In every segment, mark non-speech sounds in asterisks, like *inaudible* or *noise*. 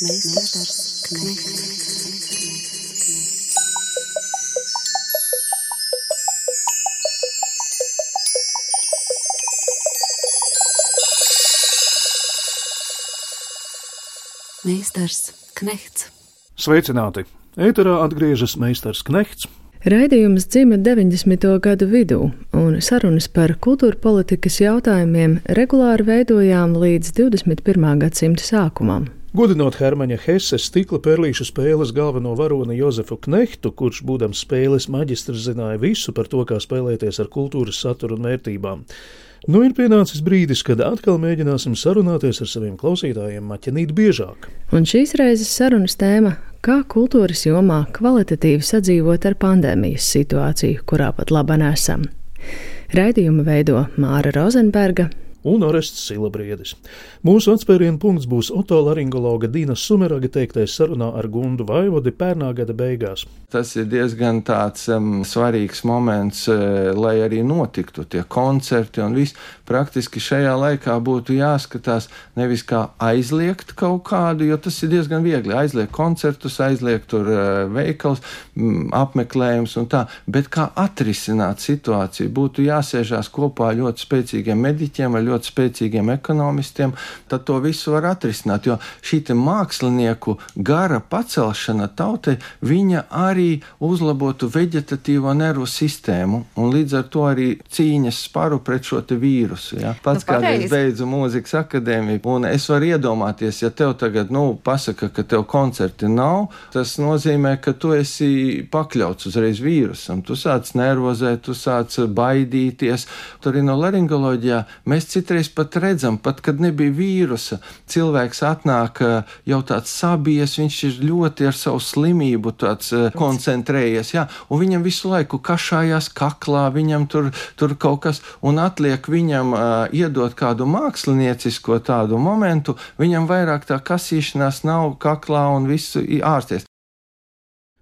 Meistars Knechts. Meistars Knechts. Sveicināti! Ēterā atgriežas meistars Knechts. Raidījums dzima 90. gadu vidū, un sarunas par kultūra politikas jautājumiem regulāri veidojām līdz 21. gadsimta sākumam. Godinot Hermaņa Hesses stikla perlīšu spēles galveno varoni Jozefu Knehtu, kurš, būdams spēles maģistrs, zināja visu par to, kā spēlēties ar kultūras saturu un vērtībām. Nu ir pienācis brīdis, kad atkal mēģināsim sarunāties ar saviem klausītājiem maķenīt biežāk. Un šīs reizes sarunas tēma - kā kultūras jomā kvalitatīvi sadzīvot ar pandēmijas situāciju, kurā pat laba nesam. Raidījumu veido Māra Rozenberga, un Orests Silabriedis. Mūsu atspērienu punkts būs otolaringologa Dīna Sumeraga teiktais sarunā ar Gundu Vaivodi pērnā gada beigās. Tas ir diezgan tāds um, svarīgs moments, uh, lai arī notiktu tie koncerti un viss. Praktiski šajā laikā būtu jāskatās nevis kā aizliegt kaut kādu, jo tas ir diezgan viegli aizliegt koncertus, aizliegt tur uh, veikals, mm, apmeklējums un tā, bet kā atrisināt situāciju. Būtu jāsēžās kopā ļoti spēcīgiem mediķiem ar ļoti spēcīgiem ekonomistiem, tad to visu var atrisināt. Jo šī mākslinieku gara pacelšana tautai, viņa arī uzlabotu veģetatīvo nervu sistēmu un līdz ar to arī cīņas sparu pret šo vīrusu. Ja? Pats nu, kādreiz beidzu mūzikas akadēmiju, un es varu iedomāties, ja tev tagad, nu, pasaka, ka tev koncerti nav, tas nozīmē, ka tu esi pakļauts uzreiz vīrusam. Tu sāc nervozēt, tu sāc baidīties. Tur arī no laringoloģijā mēs citreiz pat redzam, pat kad nebija vīrusa, cilvēks atnāk jau tāds sabies, viņš ir ļoti ar savu slimību tāds koncentrējies, jā, un viņam visu laiku kašājās kaklā, viņam tur, tur kaut kas, un atliek viņam uh, iedot kādu māksliniecisko tādu momentu, viņam vairāk tā kasīšanās nav kaklā un visu ārsties.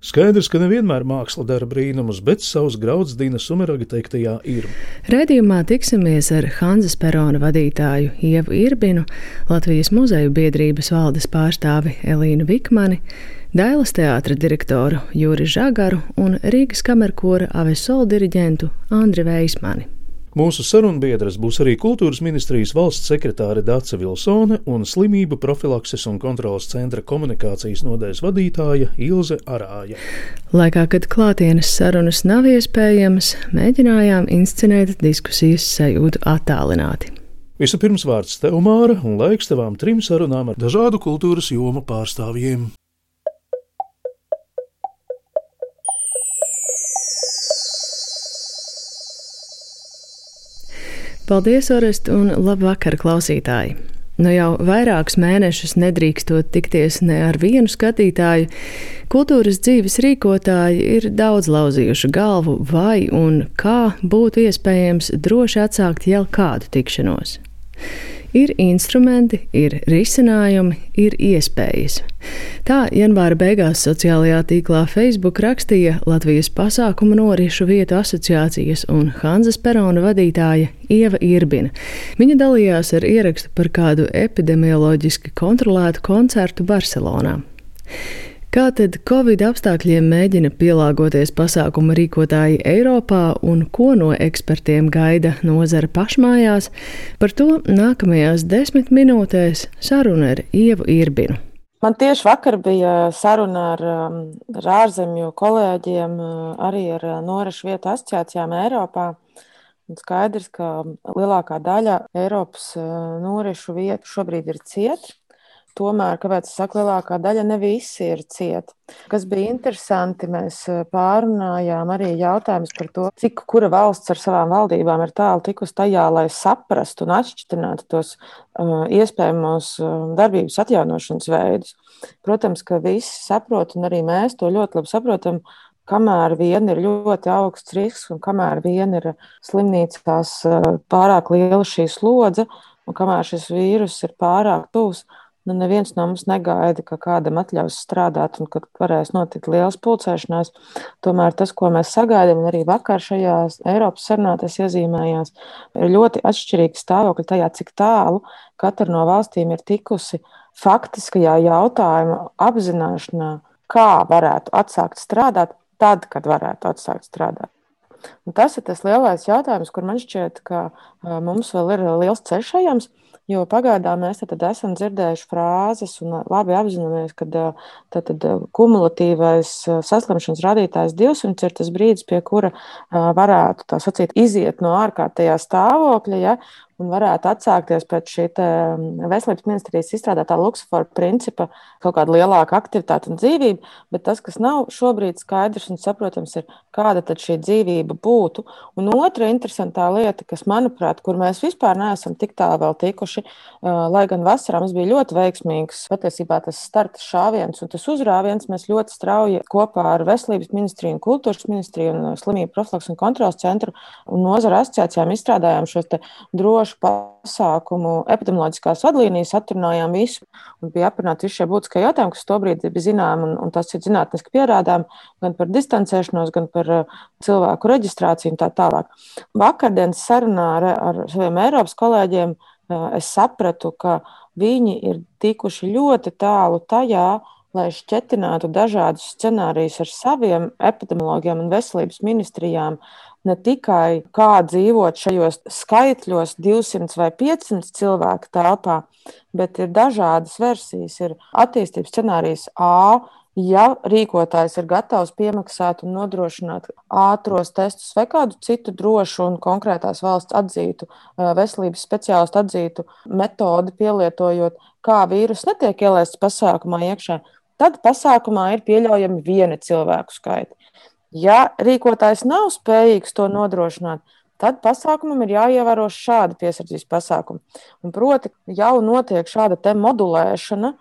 Skaidrs, ka nevienmēr māksla dara brīnumus, bet savs grauds Dīna Sumeraga teiktajā ir. Redījumā tiksimies ar Hanzas Perona vadītāju Ievu Irbinu, Latvijas muzeju biedrības valdes pārstāvi Elīnu Vikmani, Dailas teātra direktoru Jūri Žagaru un Rīgas kamerkora Avesol diriģentu Andri Veismani. Mūsu sarunbiedras būs arī Kultūras ministrijas valsts sekretāre Dāca Vilsone un Slimību profilakses un kontrolas centra komunikācijas nodaļas vadītāja Ilze Arāja. Laikā, kad klātienes sarunas nav iespējamas, mēģinājām inscenēt diskusijas sajūtu attālināti. Vispirms vārds tev, Māra, un laiks tevām trim sarunām ar dažādu kultūras jomu pārstāvjiem. Paldies, Orest, un labvakar, klausītāji! Nu jau vairākus mēnešus nedrīkstot tikties ne ar vienu skatītāju, kultūras dzīves rīkotāji ir daudz lauzījuši galvu, vai un kā būtu iespējams droši atsākt jau kādu tikšanos. Ir instrumenti, ir risinājumi, ir iespējas. Tā janvāra beigās sociālajā tīklā Facebook rakstīja Latvijas pasākumu norišu vietu asociācijas un Hanzas Perona vadītāja Ieva Irbina. Viņa dalījās ar ierakstu par kādu epidemioloģiski kontrolētu koncertu Barcelonā. Kā tad Covid apstākļiem mēģina pielāgoties pasākuma rīkotāji Eiropā un ko no ekspertiem gaida nozara pašmājās, par to nākamajās desmit minūtēs saruna ar Ievu Irbinu. Man tieši vakar bija saruna ar, um, ar ārzemju kolēģiem, uh, arī ar uh, Norešu vietu asociācijām Eiropā. Un skaidrs, ka lielākā daļa Eiropas uh, norešu vietu šobrīd ir cieta. Tomēr, kāpēc es saku, lielākā daļa ne visi ir cieti. Kas bija interesanti, mēs eh, pārunājām arī jautājumus par to, cik kura valsts ar savām valdībām ir tālu tikusi tajā, lai saprastu un atšķirtinātu tos uh, iespējamos uh, darbības atjaunošanas veidus. Protams, ka visi saprot, un arī mēs to ļoti labi saprotam, kamēr vien ir ļoti augsts risks un kamēr vien ir slimnīcās pārāk liela šī slodze, un kamēr šis vīrus ir pārāk tuvs, Nu, neviens no mums negaida, ka kādam atļaus strādāt un ka varēs notikt liels pulcēšanās. Tomēr tas, ko mēs sagaidām, un arī vakar šajās Eiropas sarunātās iezīmējās, ir ļoti atšķirīgs stāvokļi tajā, cik tālu katra no valstīm ir tikusi faktiskajā jautājuma apzināšanā, kā varētu atsākt strādāt tad, kad varētu atsākt strādāt. Un tas ir tas lielais jautājums, kur man šķiet, ka mums vēl ir liels ceļš ejams. Jo pagaidām mēs esam dzirdējuši frāzes un labi apzināmies, ka tātad, kumulatīvais saslimšanas rādītājs 200 ir tas brīdis, pie kura varētu tā sacīt, iziet no ārkārtējā stāvokļa. Ja? Un varētu atsākties pēc šī veselības ministrijas izstrādātā Luksafora principa kaut kāda lielāka aktivitāte un dzīvība, bet tas, kas nav šobrīd skaidrs un saprotams, ir, kāda tad šī dzīvība būtu. Un otra interesantā lieta, kas, manuprāt, kur mēs vispār neesam tik tālu vēl tikuši, lai gan vasarā mums bija ļoti veiksmīgs patiesībā tas starta šāviens un tas uzrāviens, mēs ļoti strauji kopā ar veselības ministriju un kultūras ministriju un slimību profilaks un kontrols centru un nozara asociācijām izstrādājām šos drošus drošu pasākumu epidemioloģiskās vadlīnijas, atrunājām visu un bija aprunāti visi šie būtiskie jautājumi, kas tobrīd bija zināmi, un, un tas ir zinātniski pierādām gan par distancēšanos, gan par uh, cilvēku reģistrāciju un tā tālāk. Vakardienas sarunā ar, ar saviem Eiropas kolēģiem uh, es sapratu, ka viņi ir tikuši ļoti tālu tajā, lai šķetinātu dažādus scenārijus ar saviem epidemiologiem un veselības ministrijām, ne tikai kā dzīvot šajos skaitļos, 200 vai 500 cilvēku telpā, bet ir dažādas versijas. Ir attīstības scenārijs A. Ja rīkotājs ir gatavs piemaksāt un nodrošināt ātros testus vai kādu citu drošu un konkrētās valsts atzītu, veselības speciālistu atzītu metodi, pielietojot, kā vīrus netiek ielaists pasākumā iekšā, tad pasākumā ir pieļaujami viena cilvēku skaita. Ja rīkotājs nav spējīgs to nodrošināt, tad pasākumam ir jāievēro šādi piesardzības pasākumi. Un proti, jau notiek šāda modulēšana,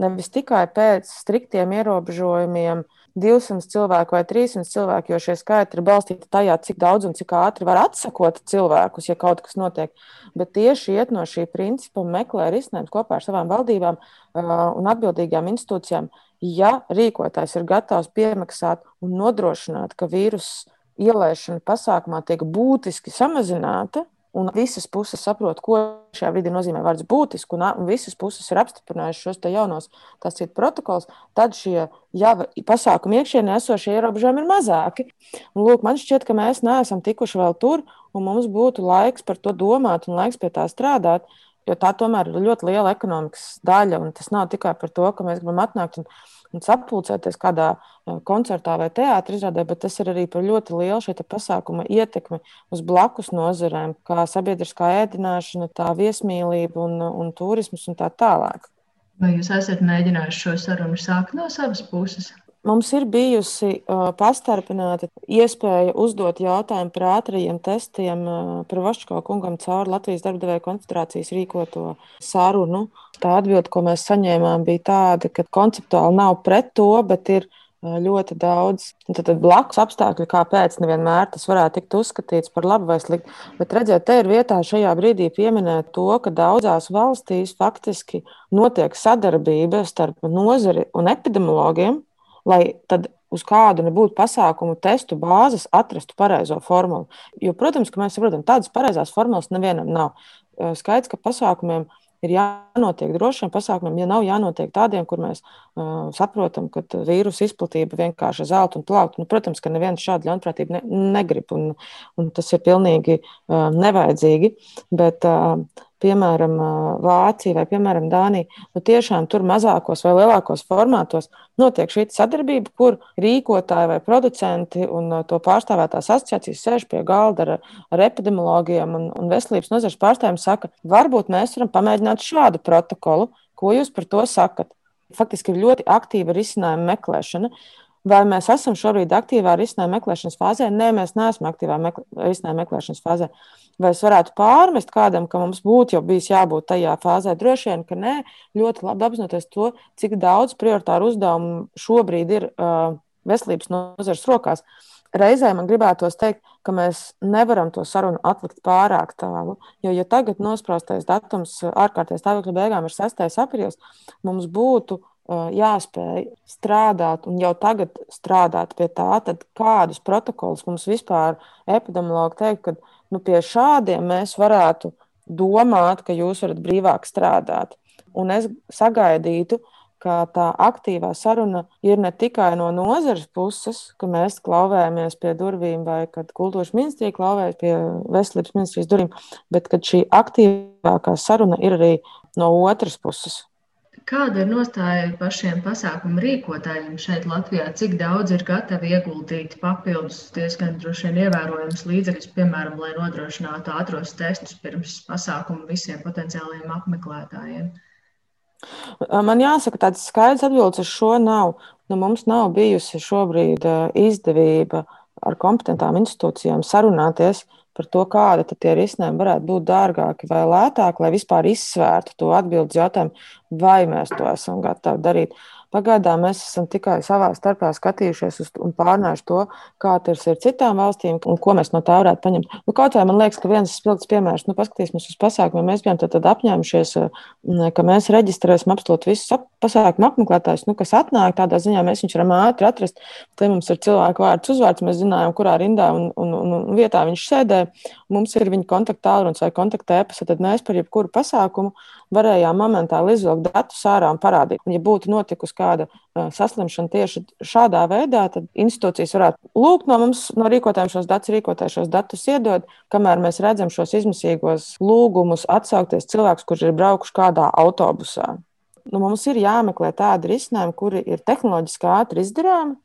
nevis tikai pēc striktiem ierobežojumiem, 200 cilvēku vai 300 cilvēku, jo šie skaitļi ir balstīti tajā, cik daudz un cik ātri var atsakot cilvēkus, ja kaut kas notiek. Bet tieši iet no šī principa un meklē risinājumus kopā ar savām valdībām un atbildīgām institūcijām. Ja rīkotājs ir gatavs piemaksāt un nodrošināt, ka vīrusu ielaišana pasākumā tiek būtiski samazināta, un visas puses saprot, ko šajā brīdī nozīmē vārds būtiski, un, un visas puses ir apstiprinājušas šos jaunos tās protokols, tad šie jau pasākumi iekšienē esošie ierobežojumi ir mazāki. Un, lūk, man šķiet, ka mēs neesam tikuši vēl tur, un mums būtu laiks par to domāt un laiks pie tā strādāt. Jo tā tomēr ir ļoti liela ekonomikas daļa, tas nav tikai par to, ka mēs gribam atnākt un un sapulcēties kādā koncertā vai teātrī bet tas ir arī par ļoti lielu šī pasākuma ietekmi uz blakus nozarēm, kā sabiedriskā ēdināšana, tā viesmīlība un, un turisms un tā tālāk. Vai jūs esat mēģinājuši šo sarunu sākt no savas puses? Mums ir bijusi uh, pastarpināta iespēja uzdot jautājumu par ātrajiem testiem uh, par Vaško kungam caur Latvijas darbdevēja koncentrācijas rīkoto sarunu. Tā atbilde, ko mēs saņēmām, bija tāda, ka konceptuāli nav pret to, bet ir ļoti daudz tad, tad blakus apstākļu, kāpēc nevienmēr tas varētu tikt uzskatīts par labu vai sliktu. Bet redziet, te ir vietā šajā brīdī pieminēt to, ka daudzās valstīs faktiski notiek sadarbība starp nozari un epidemiologiem lai tad uz kādu nebūtu pasākumu testu bāzes atrastu pareizo formulu. Jo, protams, ka mēs saprotam, tādas pareizās formulas nevienam nav. Skaidrs, ka pasākumiem ir jānotiek drošiem pasākumiem, ja nav jānotiek tādiem, kur mēs uh, saprotam, ka vīrusu izplatība vienkārši zelta un plaukta. Nu, protams, ka neviens šādu ļaunprātību ne, negrib, un, un tas ir pilnīgi uh, nevajadzīgi. Bet, uh, piemēram, Vācija vai piemēram, Dānija, nu tiešām tur mazākos vai lielākos formātos notiek šī sadarbība, kur rīkotāji vai producenti un to pārstāvētās asociācijas sēž pie galda ar, ar epidemiologiem un, un veselības nozares pārstāvjiem, saka, varbūt mēs varam pamēģināt šādu protokolu, ko jūs par to sakat. Faktiski ir ļoti aktīva risinājuma meklēšana. Vai mēs esam šobrīd aktīvā risinājuma meklēšanas fāzē? Nē, mēs neesam aktīvā mekl risinājuma meklēšanas fāzē. Vai es varētu pārmest kādam, ka mums būtu jau bijis jābūt tajā fāzē? Droši vien, ka nē, ļoti labi apzinoties to, cik daudz prioritāru uzdevumu šobrīd ir uh, veselības nozares rokās. reizē man gribētos teikt, ka mēs nevaram to sarunu atlikt pārāk tālu. Jo, ja tagad nospraustais datums ārkārtējas stāvokļa beigām ir 6. aprīlis, mums būtu jāspēj strādāt un jau tagad strādāt pie tā, kādus protokolus mums vispār epidemiologi teikt, ka nu, pie šādiem mēs varētu domāt, ka jūs varat brīvāk strādāt. Un es sagaidītu, ka tā aktīvā saruna ir ne tikai no nozares puses, ka mēs klauvējamies pie durvīm, vai kad kultūras ministrija klauvējas pie veselības ministrijas durvīm, bet šī aktīvākā saruna ir arī no otras puses. Kāda ir nostāja pašiem pasākumu rīkotājiem šeit Latvijā? Cik daudz ir gatavi ieguldīt papildus diezgan droši vien ievērojams līdzekļus, piemēram, lai nodrošinātu ātros testus pirms pasākumu visiem potenciālajiem apmeklētājiem? Man jāsaka, tāds skaidrs atbildes uz šo nav. Nu, mums nav bijusi šobrīd izdevība ar kompetentām institūcijām sarunāties par to, kāda tad tie risinājumi varētu būt dārgāki vai lētāki, lai vispār izsvērtu to atbildes jautājumu, vai mēs to esam gatavi darīt. Pagaidām mēs esam tikai savā starpā skatījušies uz un pārnājuši to, kā tas ir citām valstīm un ko mēs no tā varētu paņemt. Nu, kaut vai man liekas, ka viens spilgts piemērs, nu, paskatīsimies uz pasākumiem, mēs bijām tad, tad apņēmušies, ka mēs reģistrēsim absolūti visus ap, pasākumu apmeklētājus, nu, kas atnāk. Tādā ziņā mēs viņus varam ātri atrast. Te mums ir cilvēku vārds, uzvārds, mēs zinājām, kurā rindā un, un, un, un vietā viņš sēdē. Mums ir viņa kontaktālrunis vai kontaktēpas, tad mēs par jebkuru pasākumu varējām momentāli izvilkt datus ārā un parādīt. Un, ja būtu notikusi kāda saslimšana tieši šādā veidā, tad institūcijas varētu lūgt no mums, no rīkotājiem šos datus, rīkotāji šos datus iedod, kamēr mēs redzam šos izmisīgos lūgumus atsaukties cilvēkus, kurš ir braukuši kādā autobusā. Nu, mums ir jāmeklē tādi risinājumi, kuri ir tehnoloģiski ātri izdarāmi,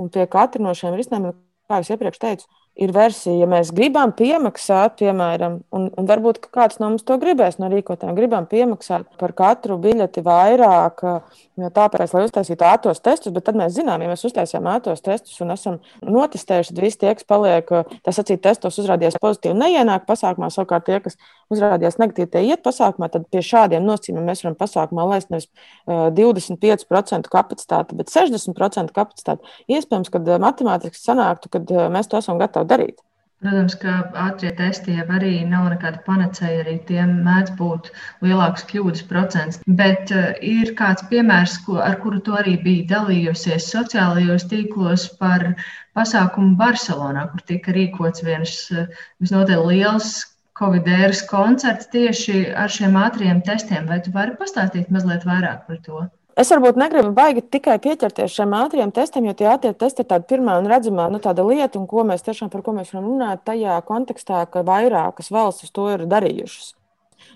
un pie katra no šiem risinājumiem, kā jau iepriekš teicu, ir versija, ja mēs gribam piemaksāt, piemēram, un, un varbūt kāds no mums to gribēs no rīkotājiem, gribam piemaksāt par katru biļeti vairāk, jo tāpēc, lai uztaisītu ātros testus, bet tad mēs zinām, ja mēs uztaisījām ātros testus un esam notestējuši, tad visi tie, kas paliek, tas acīt testos uzrādījās pozitīvi, neienāk pasākumā, savukārt tie, kas uzrādījās negatīvi, tie iet pasākumā, tad pie šādiem nosacījumiem mēs varam pasākumā laist nevis 25% kapacitāti, bet 60% kapacitāti. Iespējams, ka matemātiski sanāktu, kad mēs to esam gatavi darīt. Protams, ka ātrie testi jau arī nav nekāda panacēja, arī tiem mēdz būt lielāks kļūdas procents. Bet uh, ir kāds piemērs, ko, ar kuru tu arī biji dalījusies sociālajos tīklos par pasākumu Barcelonā, kur tika rīkots viens uh, visnotaļ liels Covid-19 koncerts tieši ar šiem ātriem testiem. Vai tu vari pastāstīt mazliet vairāk par to? Es varbūt negribu baigi tikai pieķerties šiem ātriem testiem, jo tie ātrie testi ir tāda pirmā un redzamā nu, lieta, un ko mēs tiešām par ko mēs varam runāt tajā kontekstā, ka vairākas valstis to ir darījušas.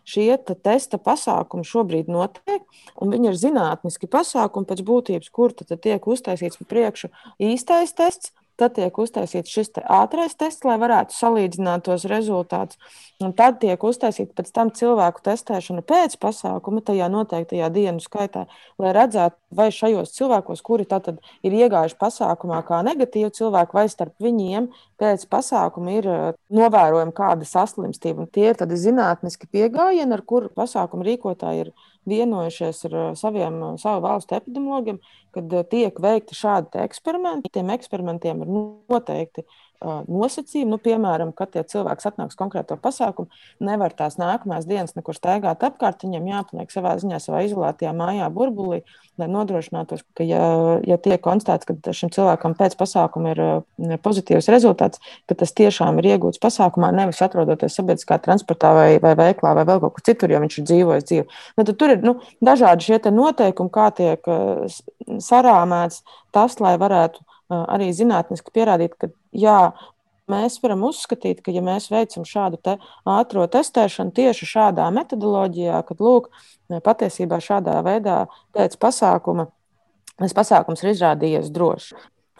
Šie testa pasākumi šobrīd notiek, un viņi ir zinātniski pasākumi pēc būtības, kur tad tiek uztaisīts pa priekšu īstais tests, Tad tiek uztaisīts šis te ātrais tests, lai varētu salīdzināt tos rezultātus. Un tad tiek uztaisīta pēc tam cilvēku testēšana pēc pasākuma, tajā noteiktajā dienu skaitā, lai redzētu, vai šajos cilvēkos, kuri tad ir iegājuši pasākumā kā negatīvi cilvēki, vai starp viņiem pēc pasākuma ir eh, novērojama kāda saslimstība. Un tie ir zinātniski pieejami, ar kuru pasākumu rīkotāji ir vienojušies ar eh, saviem, eh, savu valstu epidemiologiem, kad eh, tiek veikti šādi eksperimenti. Tiem eksperimentiem ir noteikti nosacījumi. Nu, piemēram, kad tie cilvēki atnāks konkrēto pasākumu, nevar tās nākamās dienas nekur staigāt apkārt. Viņam jāpaliek savā ziņā, savā izolētajā mājā, burbulī, lai nodrošinātos, ka, ja, ja tiek konstatēts, ka šim cilvēkam pēc pasākuma ir pozitīvs rezultāts, ka tas tiešām ir iegūts pasākumā, nevis atrodoties sabiedriskā transportā vai, vai veiklā vai vēl kaut kur citur, jo viņš ir dzīvojis dzīvi. Nu, tur ir nu, dažādi šie noteikumi, kā tiek sarāmēts tas, lai varētu arī zinātniski pierādīt, ka jā, mēs varam uzskatīt, ka, ja mēs veicam šādu te ātrā testēšanu tieši šādā metodoloģijā, kad lūk, patiesībā šādā veidā pēc pasākuma tas pasākums ir izrādījies drošs.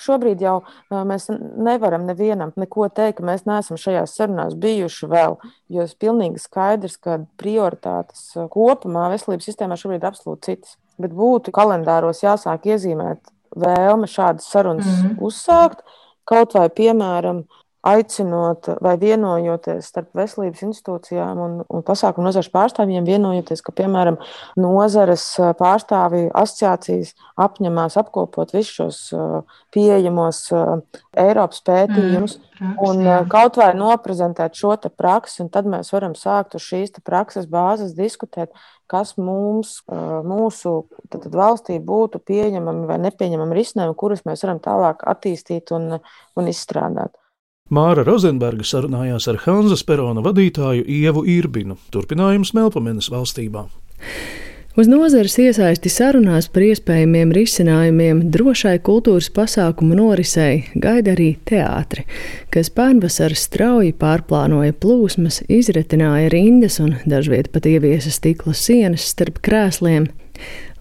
Šobrīd jau mēs nevaram nevienam neko teikt, ka mēs neesam šajās sarunās bijuši vēl. Jo ir pilnīgi skaidrs, ka prioritātes kopumā veselības sistēmā šobrīd ir absolūti citas. Bet būtu kalendāros jāsāk iezīmēt vēlme šādas sarunas mm -hmm. uzsākt. Kaut vai, piemēram, aicinot vai vienojoties starp veselības institūcijām un, un pasākumu nozares pārstāvjiem, vienojoties, ka, piemēram, nozares pārstāvji asociācijas apņemās apkopot visus šos pieejamos Eiropas pētījumus mm, un jā. kaut vai noprezentēt šo praksi, un tad mēs varam sākt uz šīs prakses bāzes diskutēt, kas mums, mūsu tad, tad valstī būtu pieņemami vai nepieņemami risinājumi, kurus mēs varam tālāk attīstīt un, un izstrādāt. Māra Rozenberga sarunājās ar Hanzas Perona vadītāju Ievu Irbinu, turpinājums Melpamenes valstībā. Uz nozares iesaisti sarunās par iespējamiem risinājumiem drošai kultūras pasākumu norisei gaida arī teātri, kas pērnvasarā strauji pārplānoja plūsmas, izretināja rindas un dažviet pat ieviesa stikla sienas starp krēsliem.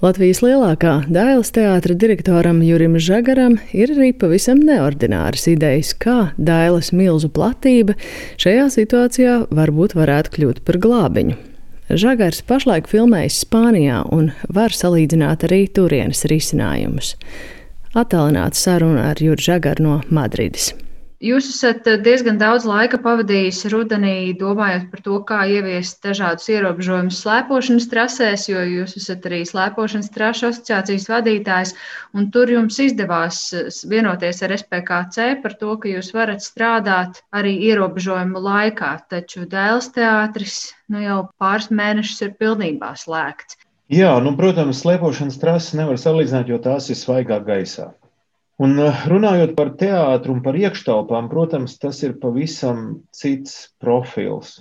Latvijas lielākā dēls teātra direktoram Jurim Žagaram ir arī pavisam neordināras idejas, kā dēles milzu platība šajā situācijā varbūt varētu kļūt par glābiņu. Žagars pašlaik filmējas Spānijā un var salīdzināt arī turienes risinājumus. Atālināta saruna ar Juru Žagaru no Madrides. Jūs esat eh, diezgan daudz laika pavadījis rudenī, domājot par to, kā ieviest dažādus ierobežojumus slēpošanas trasēs, jo jūs esat arī slēpošanas trašu asociācijas vadītājs, tur jums izdevās eh, vienoties ar SPKC par to, ka jūs varat strādāt arī ierobežojumu laikā, taču Dēls teātris nu, jau pāris mēnešus ir pilnībā slēgts. Jā, nu, protams, slēpošanas trases nevar salīdzināt, jo tās ir svaigā gaisā. Un eh, runājot par teātru un par iekštelpām, protams, tas ir pavisam cits profils.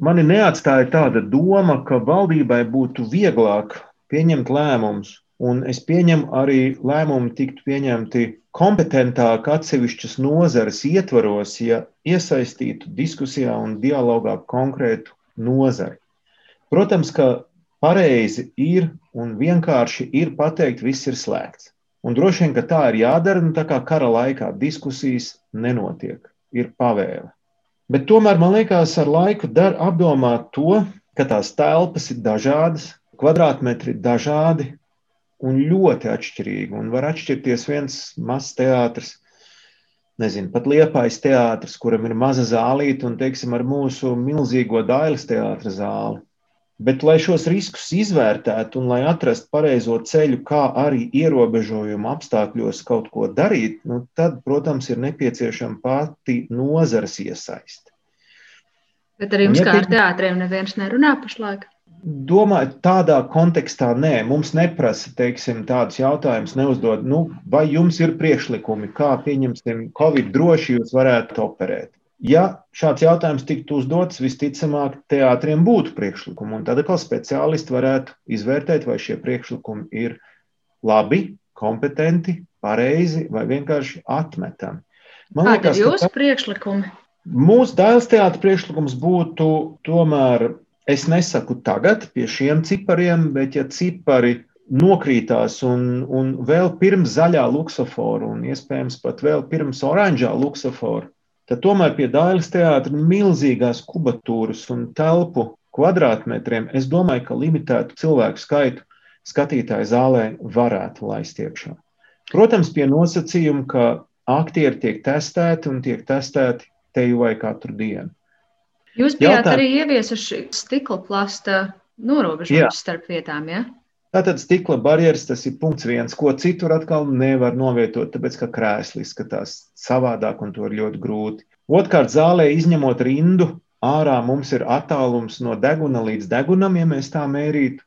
Mani neatstāja tāda doma, ka valdībai būtu vieglāk pieņemt lēmumus, un es pieņemu arī lēmumi tiktu pieņemti kompetentāk atsevišķas nozares ietvaros, ja iesaistītu diskusijā un dialogā konkrētu nozari. Protams, ka pareizi ir un vienkārši ir pateikt, viss ir slēgts. Un droši vien, ka tā ir jādara, nu tā kā kara laikā diskusijas nenotiek, ir pavēle. Bet tomēr man liekas, ar laiku dar apdomāt to, ka tās telpas ir dažādas, kvadrātmetri ir dažādi un ļoti atšķirīgi. Un var atšķirties viens mazs teātris, nezinu, pat liepais teātris, kuram ir maza zālīte, un, teiksim, ar mūsu milzīgo dailes teātra zāli. Bet, lai šos riskus izvērtētu un lai atrastu pareizo ceļu, kā arī ierobežojumu apstākļos kaut ko darīt, nu, tad, protams, ir nepieciešama pati nozares iesaiste. Bet ar jums, ja kā ar teātriem, neviens nerunā pašlaik? Domāju, tādā kontekstā nē, mums neprasa, teiksim, tādus jautājumus neuzdod, nu, vai jums ir priekšlikumi, kā, pieņemsim, Covid droši jūs varētu operēt. Ja šāds jautājums tiktu uzdots, visticamāk, teātriem būtu priekšlikumi, un tad atkal speciālisti varētu izvērtēt, vai šie priekšlikumi ir labi, kompetenti, pareizi vai vienkārši atmetami. Man liekas, ir jūsu priekšlikumi? Mūsu dēls teātris priekšlikums būtu tomēr, es nesaku tagad pie šiem cipariem, bet ja cipari nokrītās un, un vēl pirms zaļā luksofora un iespējams pat vēl pirms oranžā luksofora, tad tomēr pie Dāļas teātra milzīgās kubatūras un telpu kvadrātmetriem, es domāju, ka limitētu cilvēku skaitu skatītāju zālē varētu laist iekšā. Protams, pie nosacījuma, ka aktieri tiek testēti un tiek testēti teju vai katru dienu. Jūs bijāt Jautā... arī ieviesuši stikla plasta norobežojumus starp vietām, ja? Tātad stikla barjeras tas ir punkts viens, ko citur atkal nevar novietot, tāpēc ka krēsli izskatās savādāk un to ir ļoti grūti. Otkārt, zālē izņemot rindu, ārā mums ir attālums no deguna līdz degunam, ja mēs tā mērītu,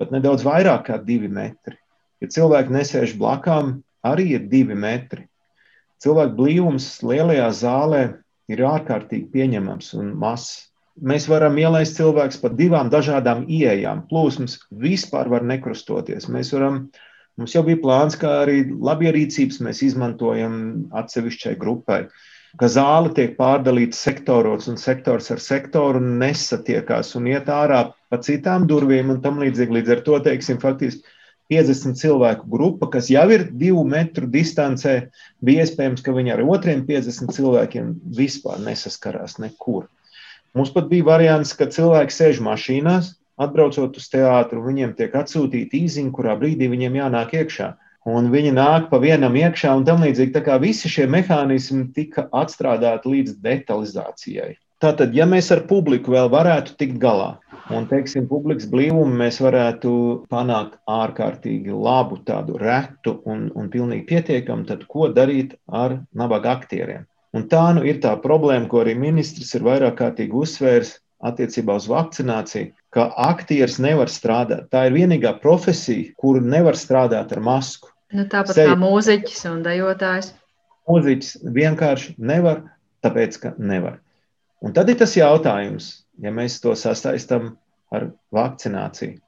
pat nedaudz vairāk kā divi metri. Ja cilvēki nesēž blakām, arī ir divi metri. Cilvēku blīvums lielajā zālē ir ārkārtīgi pieņemams un mazs mēs varam ielaist cilvēkus pa divām dažādām ieejām. Plūsmas vispār var nekrustoties. Mēs varam, mums jau bija plāns, kā arī labierīcības mēs izmantojam atsevišķai grupai. Ka zāle tiek pārdalīta sektoros, un sektors ar sektoru nesatiekās un iet ārā pa citām durvīm un tam līdzīgi. Līdz ar to, teiksim, faktiski 50 cilvēku grupa, kas jau ir divu metru distancē, bija iespējams, ka viņi ar otriem 50 cilvēkiem vispār nesaskarās nekur. Mums pat bija variants, ka cilvēki sēž mašīnās, atbraucot uz teātru, viņiem tiek atsūtīta īziņa, kurā brīdī viņiem jānāk iekšā. un viņi nāk pa vienam iekšā un tam līdzīgi. Tā kā visi šie mehānismi tika atstrādāti līdz detalizācijai. Tātad, ja mēs ar publiku vēl varētu tikt galā, un, teiksim, publikas blīvumu mēs varētu panākt ārkārtīgi labu, tādu retu un, un pilnīgi pietiekamu, tad ko darīt ar nabaga aktieriem? Un tā nu ir tā problēma, ko arī ministrs ir vairāk kārtīgi uzsvērs attiecībā uz vakcināciju, ka aktieris nevar strādāt. Tā ir vienīgā profesija, kuru nevar strādāt ar masku. Nu, tāpat Sevi. kā mūziķis un dejotājs. Mūziķis vienkārši nevar, tāpēc ka nevar. Un tad ir tas jautājums, ja mēs to sasaistām ar vakcināciju.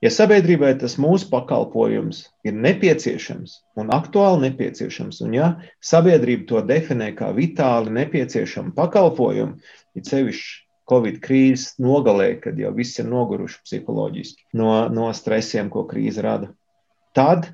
Ja sabiedrībai tas mūsu pakalpojums ir nepieciešams un aktuāli nepieciešams, un ja sabiedrība to definē kā vitāli nepieciešamu pakalpojumu, ir sevišķi Covid krīzes nogalē, kad jau viss ir noguruši psiholoģiski no, no stresiem, ko krīze rada, tad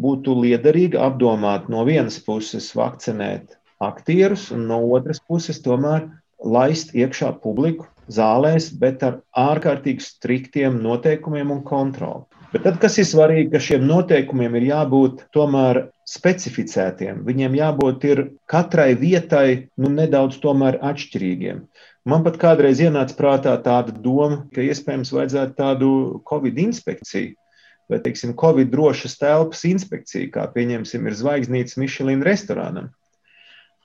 būtu liederīgi apdomāt no vienas puses vakcinēt aktierus, un no otras puses tomēr laist iekšā publiku zālēs, bet ar ārkārtīgi striktiem noteikumiem un kontroli. Bet tad, kas ir svarīgi, ka šiem noteikumiem ir jābūt tomēr specificētiem. Viņiem jābūt katrai vietai nu, nedaudz atšķirīgiem. Man pat kādreiz ienāca prātā tāda doma, ka iespējams vajadzētu tādu Covid inspekciju vai, teiksim, Covid drošas telpas inspekciju, kā pieņemsim, ir zvaigznītes Michelin restorānam.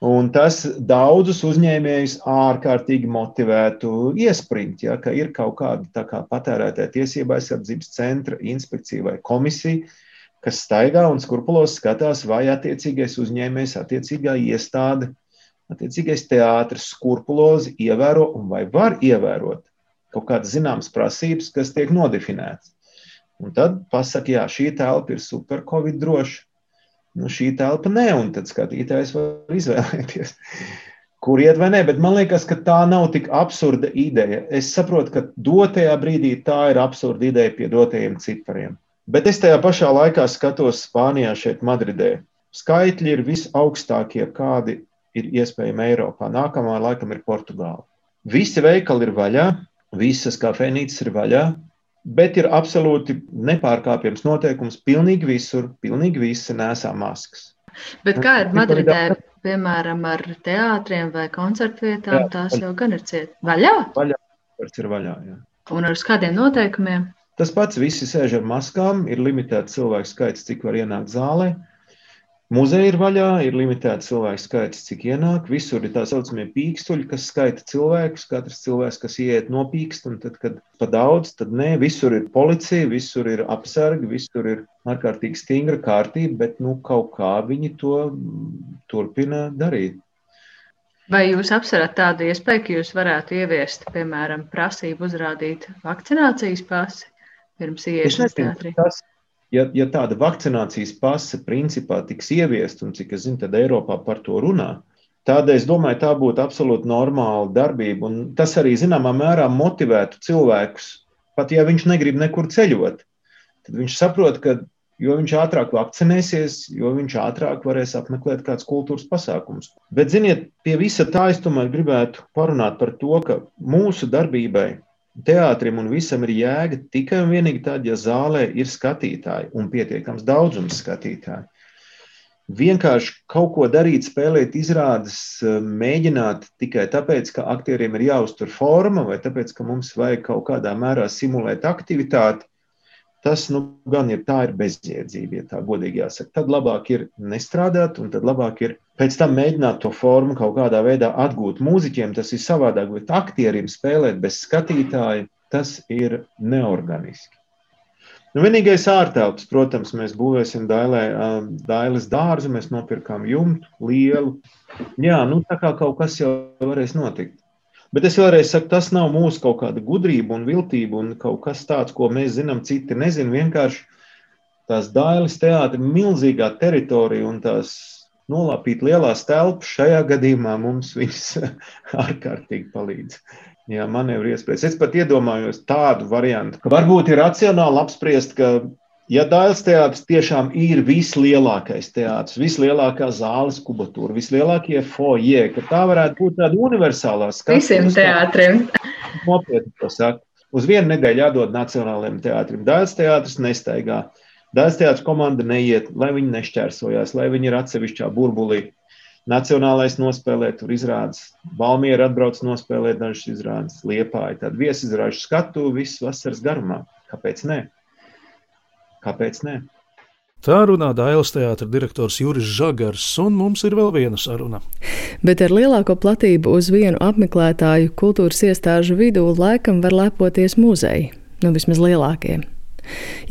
Un tas daudzus uzņēmējus ārkārtīgi motivētu iesprint, ja, ka ir kaut kāda kā patērētāja tiesība aizsardzības centra, inspekcija vai komisija, kas staigā un skrupulos skatās, vai attiecīgais uzņēmējs, attiecīgā iestāde, attiecīgais teātris skrupulozi ievēro un vai var ievērot kaut kādas zināmas prasības, kas tiek nodefinētas. Un tad pasakā, jā, šī telpa ir super covid droša nu, šī telpa nē, un tad skatītājs var izvēlēties, kur iet vai nē. Bet man liekas, ka tā nav tik absurda ideja. Es saprotu, ka dotajā brīdī tā ir absurda ideja pie dotajiem cipariem. Bet es tajā pašā laikā skatos Spānijā, šeit, Madridē. Skaitļi ir visaugstākie, kādi ir iespējami Eiropā. Nākamā laikam ir Portugāla. Visi veikali ir vaļā, visas kafejnīcas ir vaļā, bet ir absolūti nepārkāpjams noteikums. Pilnīgi visur, pilnīgi visi nesā maskas. Bet kā ir Madridē, piemēram, ar teātriem vai koncertu vietām, jā, tās jau gan ir ciet. Vaļā? Vaļā, ir vaļā, jā. Un ar kādiem noteikumiem? Tas pats, visi sēž ar maskām, ir limitēts cilvēku skaits, cik var ienākt zālē. Muzeja ir vaļā, ir limitēts cilvēku skaits, cik ienāk. Visur ir tā saucamie pīkstuļi, kas skaita cilvēkus. Katrs cilvēks, kas ieiet, nopīkst, un tad, kad pa daudz, tad nē, visur ir policija, visur ir apsargi, visur ir ārkārtīgi stingra kārtība, bet nu, kaut kā viņi to turpina darīt. Vai jūs apsverat tādu iespēju, ka jūs varētu ieviest, piemēram, prasību uzrādīt vakcinācijas pasi pirms ieiešanas teātrī? Tas ja, ja tāda vakcinācijas pase principā tiks ieviest, un cik es zinu, tad Eiropā par to runā, tad es domāju, tā būtu absolūti normāla darbība. Un tas arī zināmā mērā motivētu cilvēkus, pat ja viņš negrib nekur ceļot. Tad viņš saprot, ka jo viņš ātrāk vakcinēsies, jo viņš ātrāk varēs apmeklēt kāds kultūras pasākums. Bet, ziniet, pie visa tā es tomēr gribētu parunāt par to, ka mūsu darbībai teātrim un visam ir jēga tikai un vienīgi tad, ja zālē ir skatītāji un pietiekams daudzums skatītāju. Vienkārši kaut ko darīt, spēlēt, izrādes, mēģināt tikai tāpēc, ka aktieriem ir jāuztur forma, vai tāpēc, ka mums vajag kaut kādā mērā simulēt aktivitāti, tas nu, gan ir tā ir bezjēdzība, ja tā godīgi jāsaka. Tad labāk ir nestrādāt, un tad labāk ir pēc tam mēģināt to formu kaut kādā veidā atgūt. Mūziķiem tas ir savādāk, bet aktierim spēlēt bez skatītāja, tas ir neorganiski. Nu, vienīgais ārtelps, protams, mēs būvēsim dailē, dailes dārzu, mēs nopirkām jumtu lielu. Jā, nu tā kā kaut kas jau varēs notikt. Bet es vēlreiz saku, tas nav mūsu kaut kāda gudrība un viltība un kaut kas tāds, ko mēs zinām, citi nezina. Vienkārši tās dailes teātris milzīgā teritorija un tās nolapīt lielās telpas, šajā gadījumā mums viņas *laughs* ārkārtīgi palīdz. Jā, manevru iespējas. Es pat iedomājos tādu variantu, ka varbūt ir racionāli apspriest, ka, ja Dāļas teātris tiešām ir vislielākais teātris, vislielākā zāles kubatūra, vislielākie foje, ka tā varētu būt tāda universālā skatu. Visiem teātriem. Nopietni to saka. Uz vienu nedēļu jādod Nacionālajiem teātrim. Dāļas teātris nestaigā. Dārzs teātris komanda neiet, lai viņi nešķērsojās, lai viņi ir atsevišķā burbulī. Nacionālais nospēlē, tur izrādes. Valmiera atbrauc nospēlēt dažas izrādes, liepāja tādu viesizrāžu skatu visu vasaras garumā. Kāpēc ne? Kāpēc ne? Tā runā Dailas teātra direktors Juris Žagars, un mums ir vēl viena saruna. Bet ar lielāko platību uz vienu apmeklētāju kultūras iestāžu vidū laikam var lepoties muzeji, nu vismaz lielākie.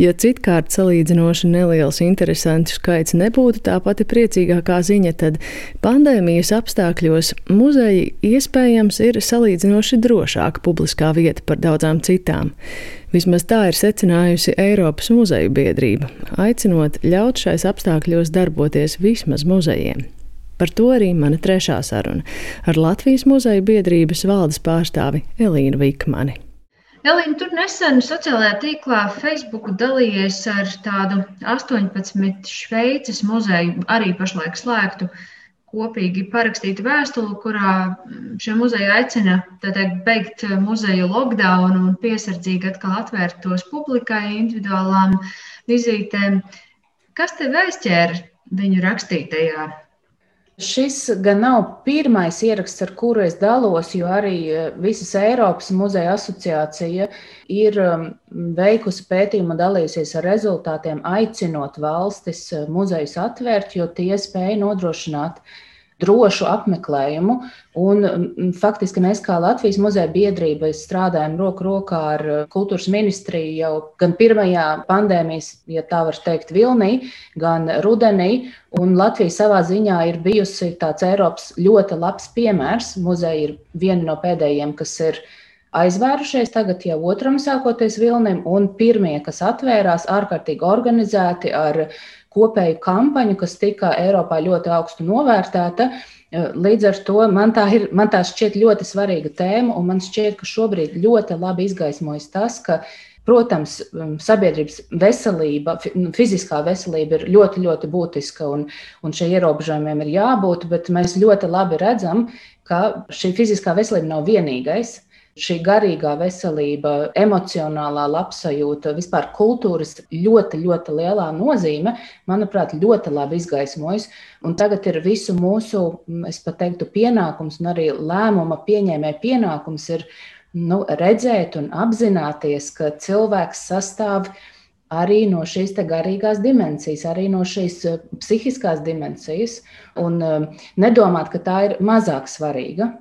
Ja citkārt salīdzinoši neliels interesantu skaits nebūtu tā pati priecīgākā ziņa, tad pandēmijas apstākļos muzeji iespējams ir salīdzinoši drošāka publiskā vieta par daudzām citām. Vismaz tā ir secinājusi Eiropas muzeju biedrība, aicinot ļaut šais apstākļos darboties vismaz muzejiem. Par to arī mana trešā saruna ar Latvijas muzeja biedrības valdes pārstāvi Elīnu Vikmani. Elīna, tur nesen sociālajā tīklā Facebook dalījies ar tādu 18 Šveices muzeju, arī pašlaik slēgtu, kopīgi parakstītu vēstuli, kurā šie muzeji aicina teikt, beigt muzeju lockdown un piesardzīgi atkal atvērt tos publikai individuālām vizītēm. Kas tev aizķēra viņu rakstītajā Šis gan nav pirmais ieraksts, ar kuru es dalos, jo arī e, visas Eiropas muzeja asociācija ir um, veikusi pētījumu un dalījusies ar rezultātiem, aicinot valstis e, muzejus atvērt, jo tie spēja nodrošināt drošu apmeklējumu. Un, faktiski mēs, kā Latvijas muzeja biedrība, strādājam roku rokā ar uh, kultūras ministriju jau gan pirmajā pandēmijas, ja tā var teikt, vilnī, gan rudenī. Un Latvija savā ziņā ir bijusi tāds Eiropas ļoti labs piemērs. Muzeja ir viena no pēdējiem, kas ir aizvērušies tagad jau otram sākoties vilnim, un pirmie, kas atvērās, ārkārtīgi organizēti ar kopēju kampaņu, kas tika Eiropā ļoti augstu novērtēta. Līdz ar to man tā, ir, man tā šķiet ļoti svarīga tēma, un man šķiet, ka šobrīd ļoti labi izgaismojas tas, ka, protams, sabiedrības veselība, fiziskā veselība ir ļoti, ļoti būtiska, un, un šiem ierobežojumiem ir jābūt, bet mēs ļoti labi redzam, ka šī fiziskā veselība nav vienīgais šī garīgā veselība, emocionālā labsajūta, vispār kultūras ļoti, ļoti lielā nozīme, manuprāt, ļoti labi izgaismojas. Un tagad ir visu mūsu, es pat teiktu, pienākums un arī lēmuma pieņēmēja pienākums ir nu, redzēt un apzināties, ka cilvēks sastāv arī no šīs garīgās dimensijas, arī no šīs eh, psihiskās dimensijas, un eh, nedomāt, ka tā ir mazāk svarīga.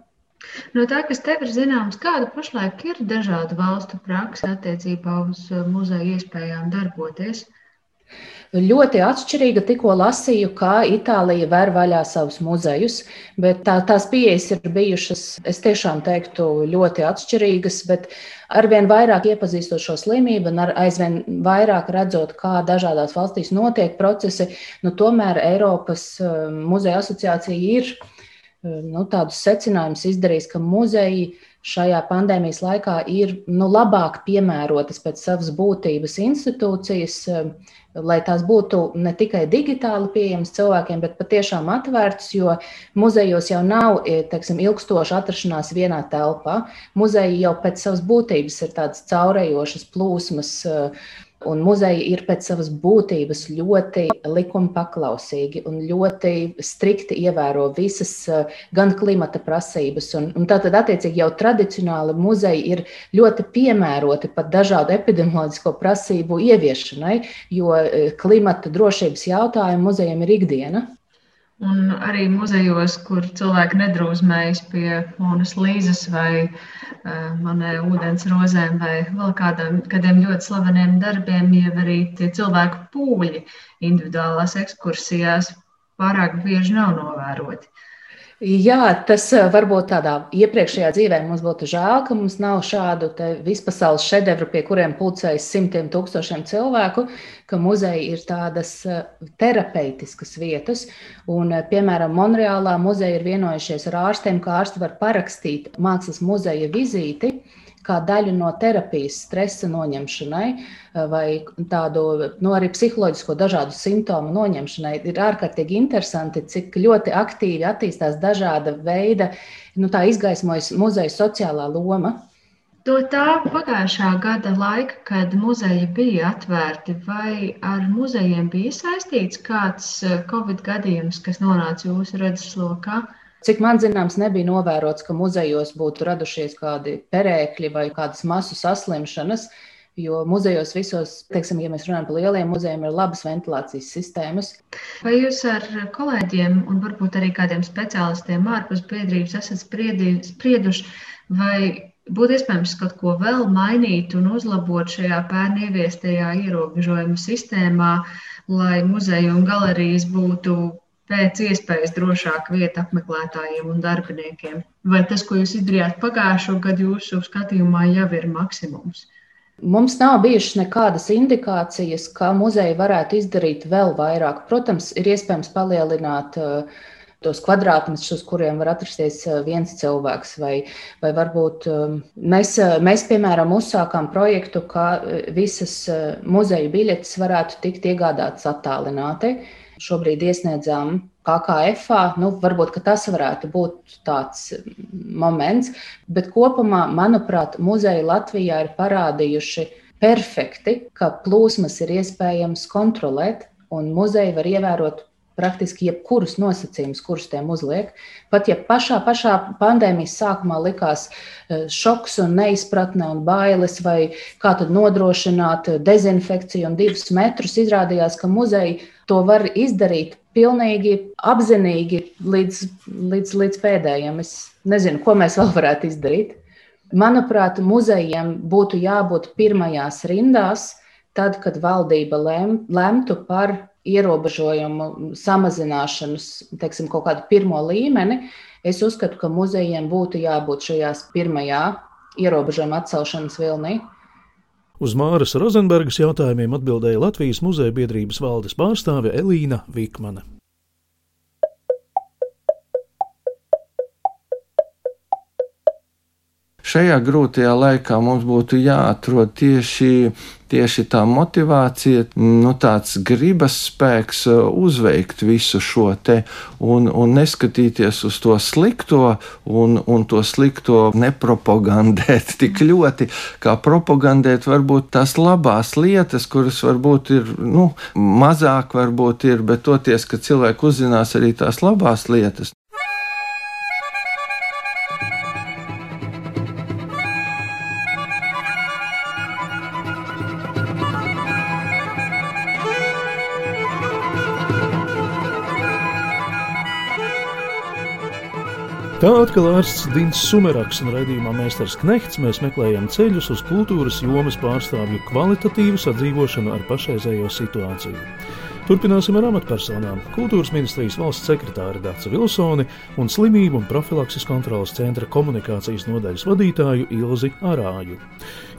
No tā, kas tev ir zināms, kāda pašlaik ir dažādu valstu praksa attiecībā uz uh, muzeja iespējām darboties? Ļoti atšķirīga. Tikko lasīju, kā Itālija ver vaļā savus muzejus, bet tā, tās pieejas ir bijušas, es tiešām teiktu, ļoti atšķirīgas. Bet arvien vairāk iepazīstot šo slimību un aizvien vairāk redzot, kā dažādās valstīs notiek procesi, nu, tomēr Eiropas uh, muzeja asociācija ir nu, tādus secinājumus izdarījis, ka muzeji šajā pandēmijas laikā ir nu, labāk piemērotas pēc savas būtības institūcijas, lai tās būtu ne tikai digitāli pieejamas cilvēkiem, bet patiešām atvērtas, jo muzejos jau nav teiksim, ilgstoša atrašanās vienā telpā. Muzeji jau pēc savas būtības ir tādas caurējošas plūsmas Un muzeji ir pēc savas būtības ļoti likuma paklausīgi un ļoti strikti ievēro visas eh, gan klimata prasības. Un, un tātad, attiecīgi, jau tradicionāli muzeji ir ļoti piemēroti pat dažādu epidemioloģisko prasību ieviešanai, jo eh, klimata drošības jautājumi muzejiem ir ikdiena. Un arī muzejos, kur cilvēki nedrūzmējas pie Monas Līzes vai uh, manē ūdens rozēm vai vēl kādam, kādiem ļoti slaveniem darbiem, jau arī tie cilvēku pūļi individuālās ekskursijās pārāk bieži nav novēroti. Jā, tas eh, varbūt tādā iepriekšējā dzīvē mums būtu žēl, ka mums nav šādu vispasaules šedevru, pie kuriem pulcējas simtiem tūkstošiem cilvēku, ka muzeji ir tādas eh, terapeitiskas vietas. Un, eh, piemēram, Monreālā muzeja ir vienojušies ar ārstiem, ka ārsti var parakstīt mākslas muzeja vizīti kā daļu no terapijas, stresa noņemšanai eh, vai tādu nu, arī psiholoģisko dažādu simptomu noņemšanai. Ir ārkārtīgi interesanti, cik ļoti aktīvi attīstās dažāda veida, nu, izgaismojas muzeja sociālā loma. No tā pagājušā gada laika, kad muzeji bija atvērti, vai ar muzejiem bija saistīts kāds eh, Covid gadījums, kas nonāca jūsu redzeslokā? Cik man zināms, nebija novērots, ka muzejos būtu radušies kādi perēkļi vai kādas masu saslimšanas. Jo muzejos visos, teiksim, ja mēs runājam par lieliem muzejiem, ir labas ventilācijas sistēmas. Vai jūs ar kolēģiem un varbūt arī kādiem speciālistiem ārpus biedrības esat sprieduši, vai būtu iespējams kaut ko vēl mainīt un uzlabot šajā pērn ieviestajā ierobežojuma sistēmā, lai muzeji un galerijas būtu pēc iespējas drošāka vieta apmeklētājiem un darbiniekiem? Vai tas, ko jūs izdarījāt pagājušo gadu, jūsu skatījumā jau ir maksimums? Mums nav bijušas nekādas indikācijas, ka muzeja varētu izdarīt vēl vairāk. Protams, ir iespējams palielināt uh, tos kvadrātmetrus, uz kuriem var atrasties eh, viens cilvēks. Vai, vai varbūt eh, mēs, mēs, piemēram, uzsākām projektu, ka visas muzeja biļetes varētu tikt iegādātas attālināti. Šobrīd iesniedzām KKF. Nu, varbūt tas varētu būt tāds moments, bet kopumā, manuprāt, muzeji Latvijā ir parādījuši perfekti, ka plūsmas ir iespējams kontrolēt, un muzeji var ievērot praktiski jebkurus nosacījumus, kurus tiem uzliek. Pat ja pašā, pašā pandēmijas sākumā likās eh, šoks un neizpratne un bailes, vai kā tad nodrošināt dezinfekciju un divus metrus, izrādījās, ka muzeji to var izdarīt pilnīgi apzinīgi līdz, līdz, līdz pēdējiem. Es nezinu, ko mēs vēl varētu izdarīt. Manuprāt, muzejiem būtu jābūt pirmajās rindās, tad, kad valdība lem, lemtu par ierobežojumu samazināšanas, teiksim, kaut kādu pirmo līmeni, es uzskatu, ka muzejiem būtu jābūt šajās pirmajā ierobežojuma atcelšanas vilnī. Uz Māras Rozenbergas jautājumiem atbildēja Latvijas muzeja biedrības valdes pārstāve Elīna Vikmane. Šajā grūtajā laikā mums būtu jāatrod tieši, tieši tā motivācija, nu, tāds gribas spēks uh, uzveikt visu šo te un, un neskatīties uz to slikto un, un to slikto nepropagandēt *laughs* tik ļoti, kā propagandēt varbūt tās labās lietas, kuras varbūt ir, nu, mazāk varbūt ir, bet toties, ka cilvēki uzzinās arī tās labās lietas. Tā atkal ārsts Dins Sumeraks un raidījumā Mēsters Knehts mēs meklējam ceļus uz kultūras jomas pārstāvju kvalitatīvu sadzīvošanu ar pašreizējo situāciju. Turpināsim ar amatpersonām. Kultūras ministrijas valsts sekretāra Dāca Vilsoni un slimību un profilakses kontrolas centra komunikācijas nodaļas vadītāju Ilzi Arāju.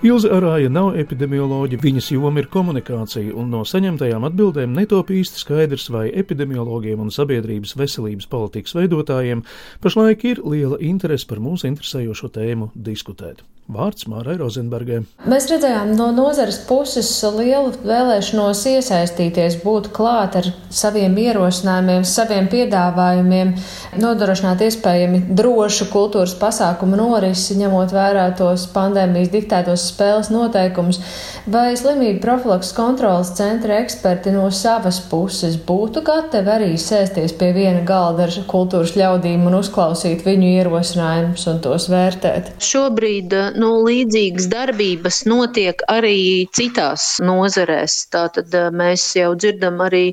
Ilzi Arāja nav epidemioloģija, viņas joma ir komunikācija, un no saņemtajām atbildēm netop īsti skaidrs, vai epidemiologiem un sabiedrības veselības politikas veidotājiem pašlaik ir liela interese par mūsu interesējošo tēmu diskutēt. Vārds Mārai Rozenbergai. Mēs redzējām no nozares puses lielu vēlēšanos iesaistīties, būt klāt ar saviem ierosinājumiem, saviem piedāvājumiem, nodrošināt iespējami drošu kultūras pasākumu norisi, ņemot vērā tos pandēmijas diktētos spēles noteikumus. Vai slimību profilaks kontrolas centra eksperti no savas puses būtu gatavi arī sēsties pie viena galda ar kultūras ļaudīm un uzklausīt viņu ierosinājumus un tos vērtēt? Šobrīd nu, līdzīgas darbības notiek arī citās nozarēs. Tātad eh, mēs jau dzirdam arī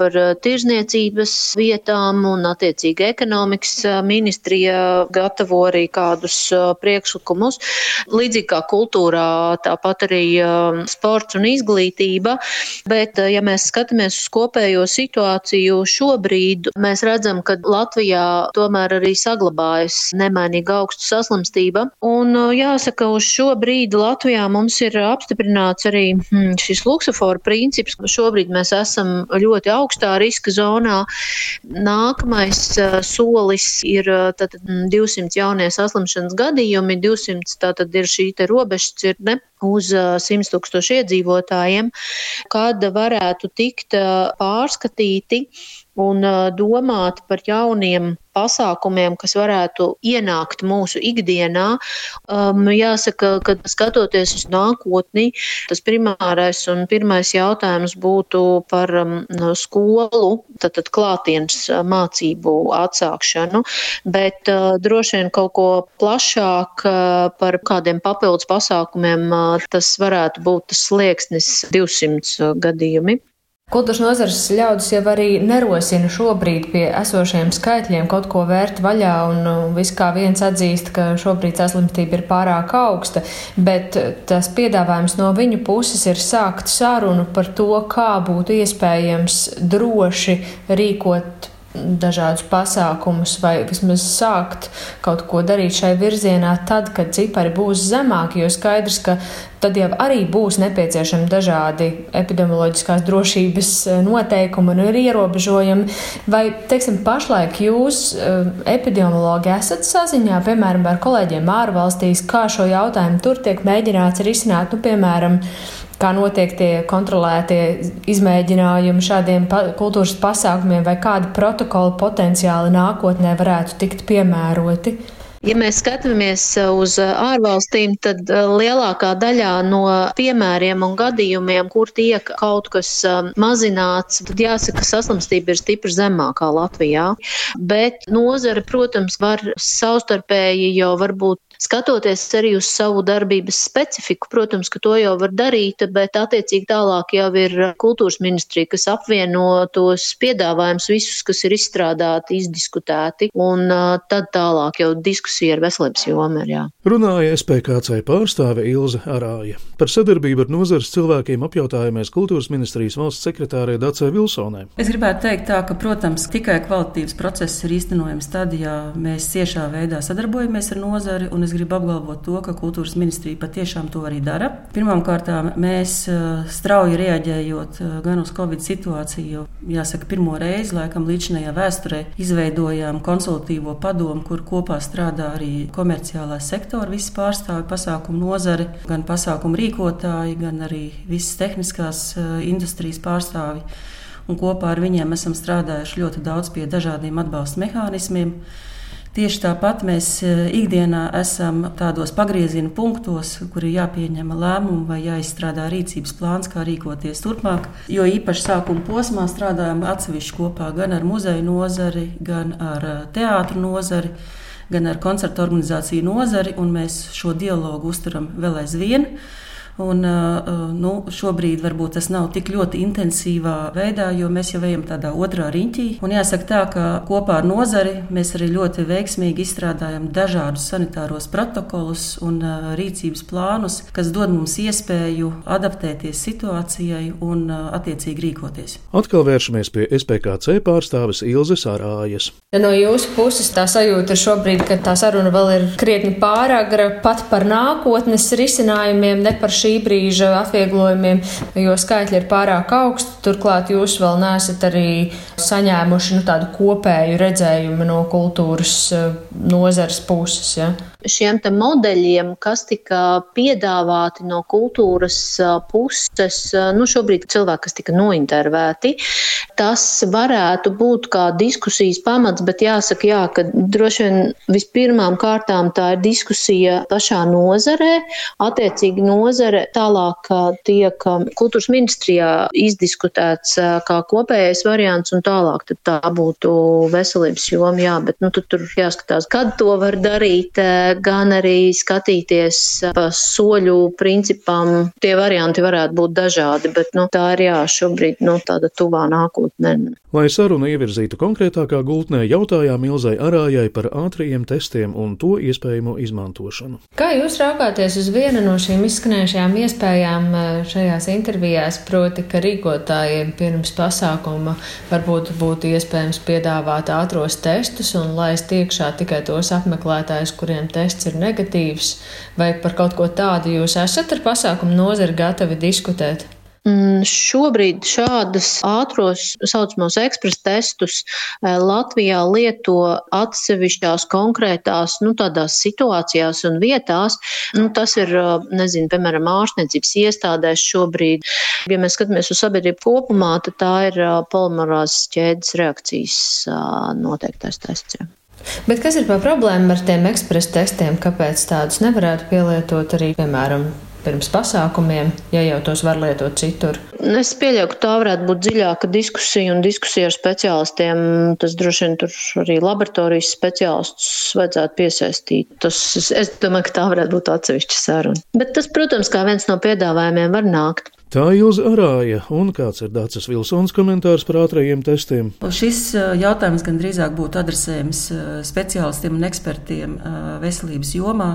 par eh, tirzniecības vietām un attiecīgi ekonomikas eh, ministrija gatavo arī kādus priekšlikumus. Līdzīgi kā kultūrā, tāpat arī sports un izglītība. Bet, ja mēs skatāmies uz kopējo situāciju šobrīd, mēs redzam, ka Latvijā tomēr arī saglabājas nemainīga augsta saslimstība. Un, jā, Jāsaka, uz šo brīdi Latvijā mums ir apstiprināts arī hmm, šis luksofora princips. Šobrīd mēs esam ļoti augstā riska zonā. Nākamais uh, solis ir tātad, 200 jaunie saslimšanas gadījumi, 200 tātad ir šī robežšķirtne uz 100 tūkstošu iedzīvotājiem, kad varētu tikt pārskatīti un domāt par jauniem pasākumiem, kas varētu ienākt mūsu ikdienā. Um, jāsaka, ka skatoties uz nākotni, tas primārais un pirmais jautājums būtu par um, skolu, tātad klātienes mācību atsākšanu, bet uh, droši vien kaut ko plašāk uh, par kādiem papildus pasākumiem uh, tas varētu būt tas slieksnis 200 gadījumi. Kultūras nozares ļaudis jau arī nerosina šobrīd pie esošiem skaitļiem kaut ko vērt vaļā, un nu, viss kā viens atzīst, ka šobrīd saslimstība ir pārāk augsta, bet tas piedāvājums no viņu puses ir sākt sarunu par to, kā būtu iespējams droši rīkot dažādus pasākumus, vai vismaz sākt kaut ko darīt šai virzienā, tad, kad cipari būs zemāki, jo skaidrs, ka tad jau arī būs nepieciešami dažādi epidemioloģiskās drošības eh, noteikumi un ierobežojumi. Vai, teiksim, pašlaik jūs, eh, epidemiologi, esat saziņā, piemēram, ar kolēģiem ārvalstīs, kā šo jautājumu tur tiek mēģināts risināt, nu, piemēram, kā notiek tie kontrolētie izmēģinājumi šādiem pa kultūras pasākumiem, vai kādi protokoli potenciāli nākotnē varētu tikt piemēroti? Ja mēs skatāmies uz ārvalstīm, tad lielākā daļā no piemēriem un gadījumiem, kur tiek kaut kas mazināts, tad jāsaka, ka saslimstība ir stipri zemākā Latvijā. Bet nozare, protams, var savstarpēji jau varbūt skatoties arī uz savu darbības specifiku, protams, ka to jau var darīt, bet attiecīgi tālāk jau ir kultūras ministrija, kas apvieno tos piedāvājumus visus, kas ir izstrādāti, izdiskutēti, un tad tālāk jau diskusija ar veselības jomu ir jā. Runāja SPKC pārstāve Ilze Arāja. Par sadarbību ar nozares cilvēkiem apjautājāmies kultūras ministrijas valsts sekretārē Dacē Vilsonē. Es gribētu teikt tā, ka, protams, tikai kvalitīvs process ir īstenojams tad, ja mēs ciešā veidā sadarbojamies ar nozari, un es gribu apgalvot to, ka kultūras ministrija patiešām to arī dara. Pirmkārt, mēs eh, strauji reaģējot eh, gan uz Covid situāciju, jāsaka, pirmo reizi, laikam, līdzinājā vēsturē izveidojām konsultatīvo padomu, kur kopā strādā arī komerciālā sektora visi pārstāvi, pasākumu nozari, gan pasākumu rīkotāji, gan arī visas tehniskās eh, industrijas pārstāvi. Un kopā ar viņiem esam strādājuši ļoti daudz pie dažādiem atbalsta mehānismiem. Tieši tāpat mēs e, ikdienā esam tādos pagrieziena punktos, kur ir jāpieņem lēmumi vai jāizstrādā rīcības plāns, kā rīkoties turpmāk. Jo īpaši sākuma posmā strādājam atsevišķi kopā gan ar muzeju nozari, gan ar e, teātru nozari, gan ar koncertu organizāciju nozari, un mēs šo dialogu uzturam vēl aizvien. Un, nu, šobrīd varbūt tas nav tik ļoti intensīvā veidā, jo mēs jau ejam tādā otrā riņķī. Un jāsaka tā, ka kopā ar nozari mēs arī ļoti veiksmīgi izstrādājam dažādus sanitāros protokolus un rīcības plānus, kas dod mums iespēju adaptēties situācijai un attiecīgi rīkoties. Atkal vēršamies pie SPKC pārstāves Ilzes Arājas. No jūsu puses tā sajūta ir šobrīd, ka tā saruna vēl ir krietni pāragra pat par nākotnes risinājumiem, ne par šī brīža atvieglojumiem, jo skaitļi ir pārāk augsti. Turklāt jūs vēl neesat arī saņēmuši nu, tādu kopēju redzējumu no kultūras eh, nozares puses. Ja? Šiem modeļiem, kas tika piedāvāti no kultūras puses, nu, šobrīd cilvēki, kas tika nointervēti, tas varētu būt kā diskusijas pamats, bet jāsaka, jā, ka droši vien vispirmām kārtām tā ir diskusija pašā nozarē, attiecīgi nozare tālāk tiek kultūras ministrijā izdiskutēts kā kopējais variants un tālāk tā būtu veselības joma, jā, bet nu, tur jāskatās, kad to var darīt, gan arī skatīties pa soļu principam. Tie varianti varētu būt dažādi, bet nu, tā ir jā, šobrīd nu, tāda tuvā nākotnē. Lai sarunu ievirzītu konkrētākā gultnē, jautājām Ilzai Arājai par ātriem testiem un to iespējamo izmantošanu. Kā jūs raugāties uz vienu no šīm izskanējušajām iespējām eh, šajās intervijās, proti, ka rīkotājiem pirms pasākuma varbūt būtu iespējams piedāvāt ātros testus un laist iekšā tikai tos apmeklētājus, kuriem tests ir negatīvs, vai par kaut ko tādu jūs esat ar pasākumu nozari gatavi diskutēt? Mm, šobrīd šādas ātros saucamos ekspresa testus Latvijā lieto atsevišķās konkrētās nu, situācijās un vietās. Nu, tas ir, nezinu, piemēram, ārstniecības iestādēs šobrīd. Ja mēs skatāmies uz sabiedrību kopumā, tad tā ir polimerāzes ķēdes reakcijas noteiktais tests. Jā. Bet kas ir par problēmu ar tiem ekspresa testiem? Kāpēc tādus nevarētu pielietot arī, piemēram, pirms pasākumiem, ja jau tos var lietot citur? Es pieļauju, ka tā varētu būt dziļāka diskusija un diskusija ar speciālistiem. Tas droši vien tur arī laboratorijas speciālistus vajadzētu piesaistīt. Tas, es domāju, ka tā varētu būt atsevišķa saruna. Bet tas, protams, kā viens no piedāvājumiem var nākt. Tā Ilza Arāja un kāds ir Dācis Vilsons komentārs par ātrajiem testiem. Šis jautājums gan drīzāk būtu adresējams speciālistiem un ekspertiem veselības jomā.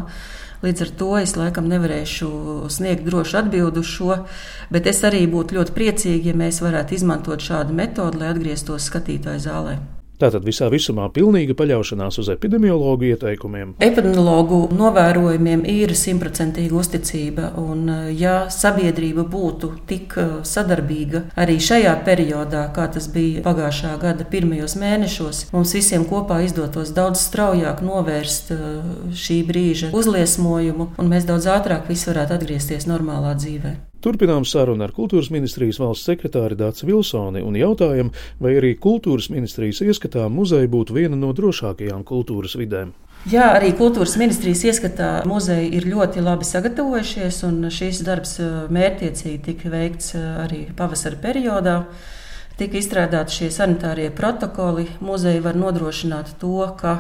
Līdz ar to es laikam nevarēšu sniegt drošu atbildi uz šo, bet es arī būtu ļoti priecīgi, ja mēs varētu izmantot šādu metodi, lai atgrieztos skatītāju zālē. Tātad visā visumā pilnīga paļaušanās uz epidemiologu ieteikumiem. Epidemiologu novērojumiem ir simtprocentīga uzticība, un ja sabiedrība būtu tik uh, sadarbīga arī šajā periodā, kā tas bija pagājušā gada pirmajos mēnešos, mums visiem kopā izdotos daudz straujāk novērst uh, šī brīža uzliesmojumu, un mēs daudz ātrāk visi varētu atgriezties normālā dzīvē. Turpinām sarunu ar kultūras ministrijas valsts sekretāri Dāci Vilsoni un jautājam, vai arī kultūras ministrijas ieskatā muzeja būtu viena no drošākajām kultūras vidēm. Jā, arī kultūras ministrijas ieskatā muzeji ir ļoti labi sagatavojušies, un šīs darbs eh, mērķiecīgi tika veikts eh, arī pavasara periodā. Tika izstrādāti šie sanitārie protokoli. Muzeji var nodrošināt to, ka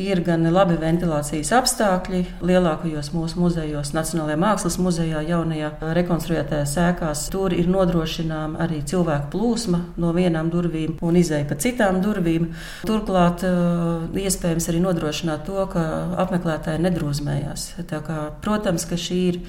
Ir gan labi ventilācijas apstākļi lielākajos mūsu muzejos, Nacionālajā mākslas muzejā, jaunajā rekonstruētajās sēkās. Tur ir nodrošināma arī cilvēku plūsma no vienām durvīm un izēja pa citām durvīm. Turklāt eh, iespējams arī nodrošināt to, ka apmeklētāji nedrūzmējās. Kā, protams, ka šī ir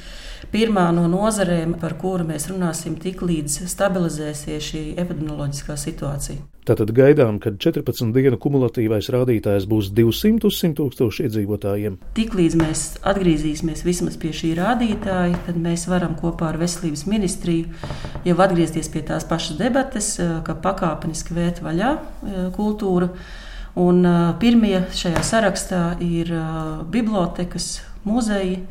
pirmā no nozarēm, par kuru mēs runāsim tik līdz stabilizēsies šī epidemioloģiskā situācija. Tātad gaidām, ka 14 dienu kumulatīvais rādītājs būs 200 uz 100 tūkstošu iedzīvotājiem. Tiklīdz mēs atgriezīsimies vismaz pie šī rādītāja, tad mēs varam kopā ar Veselības ministriju jau atgriezties pie tās pašas debates, eh, ka pakāpeniski vērt vaļā eh, kultūru. Un eh, pirmie šajā sarakstā ir bibliotekas, muzeji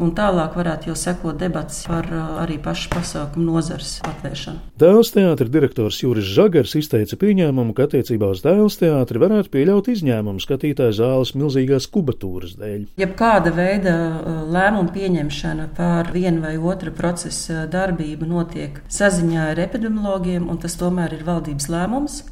un tālāk varētu jau sekot debats par uh, arī pašu pasākumu nozars atvēršanu. Dēls teātra direktors Juris Žagars izteica pieņēmumu, ka attiecībā uz dēls teātri varētu pieļaut izņēmumu skatītāju zāles milzīgās kubatūras dēļ. Jebkāda veida uh, lēmumu pieņemšana par vienu vai otru procesa darbību notiek saziņā ar epidemiologiem, un tas tomēr ir valdības lēmums.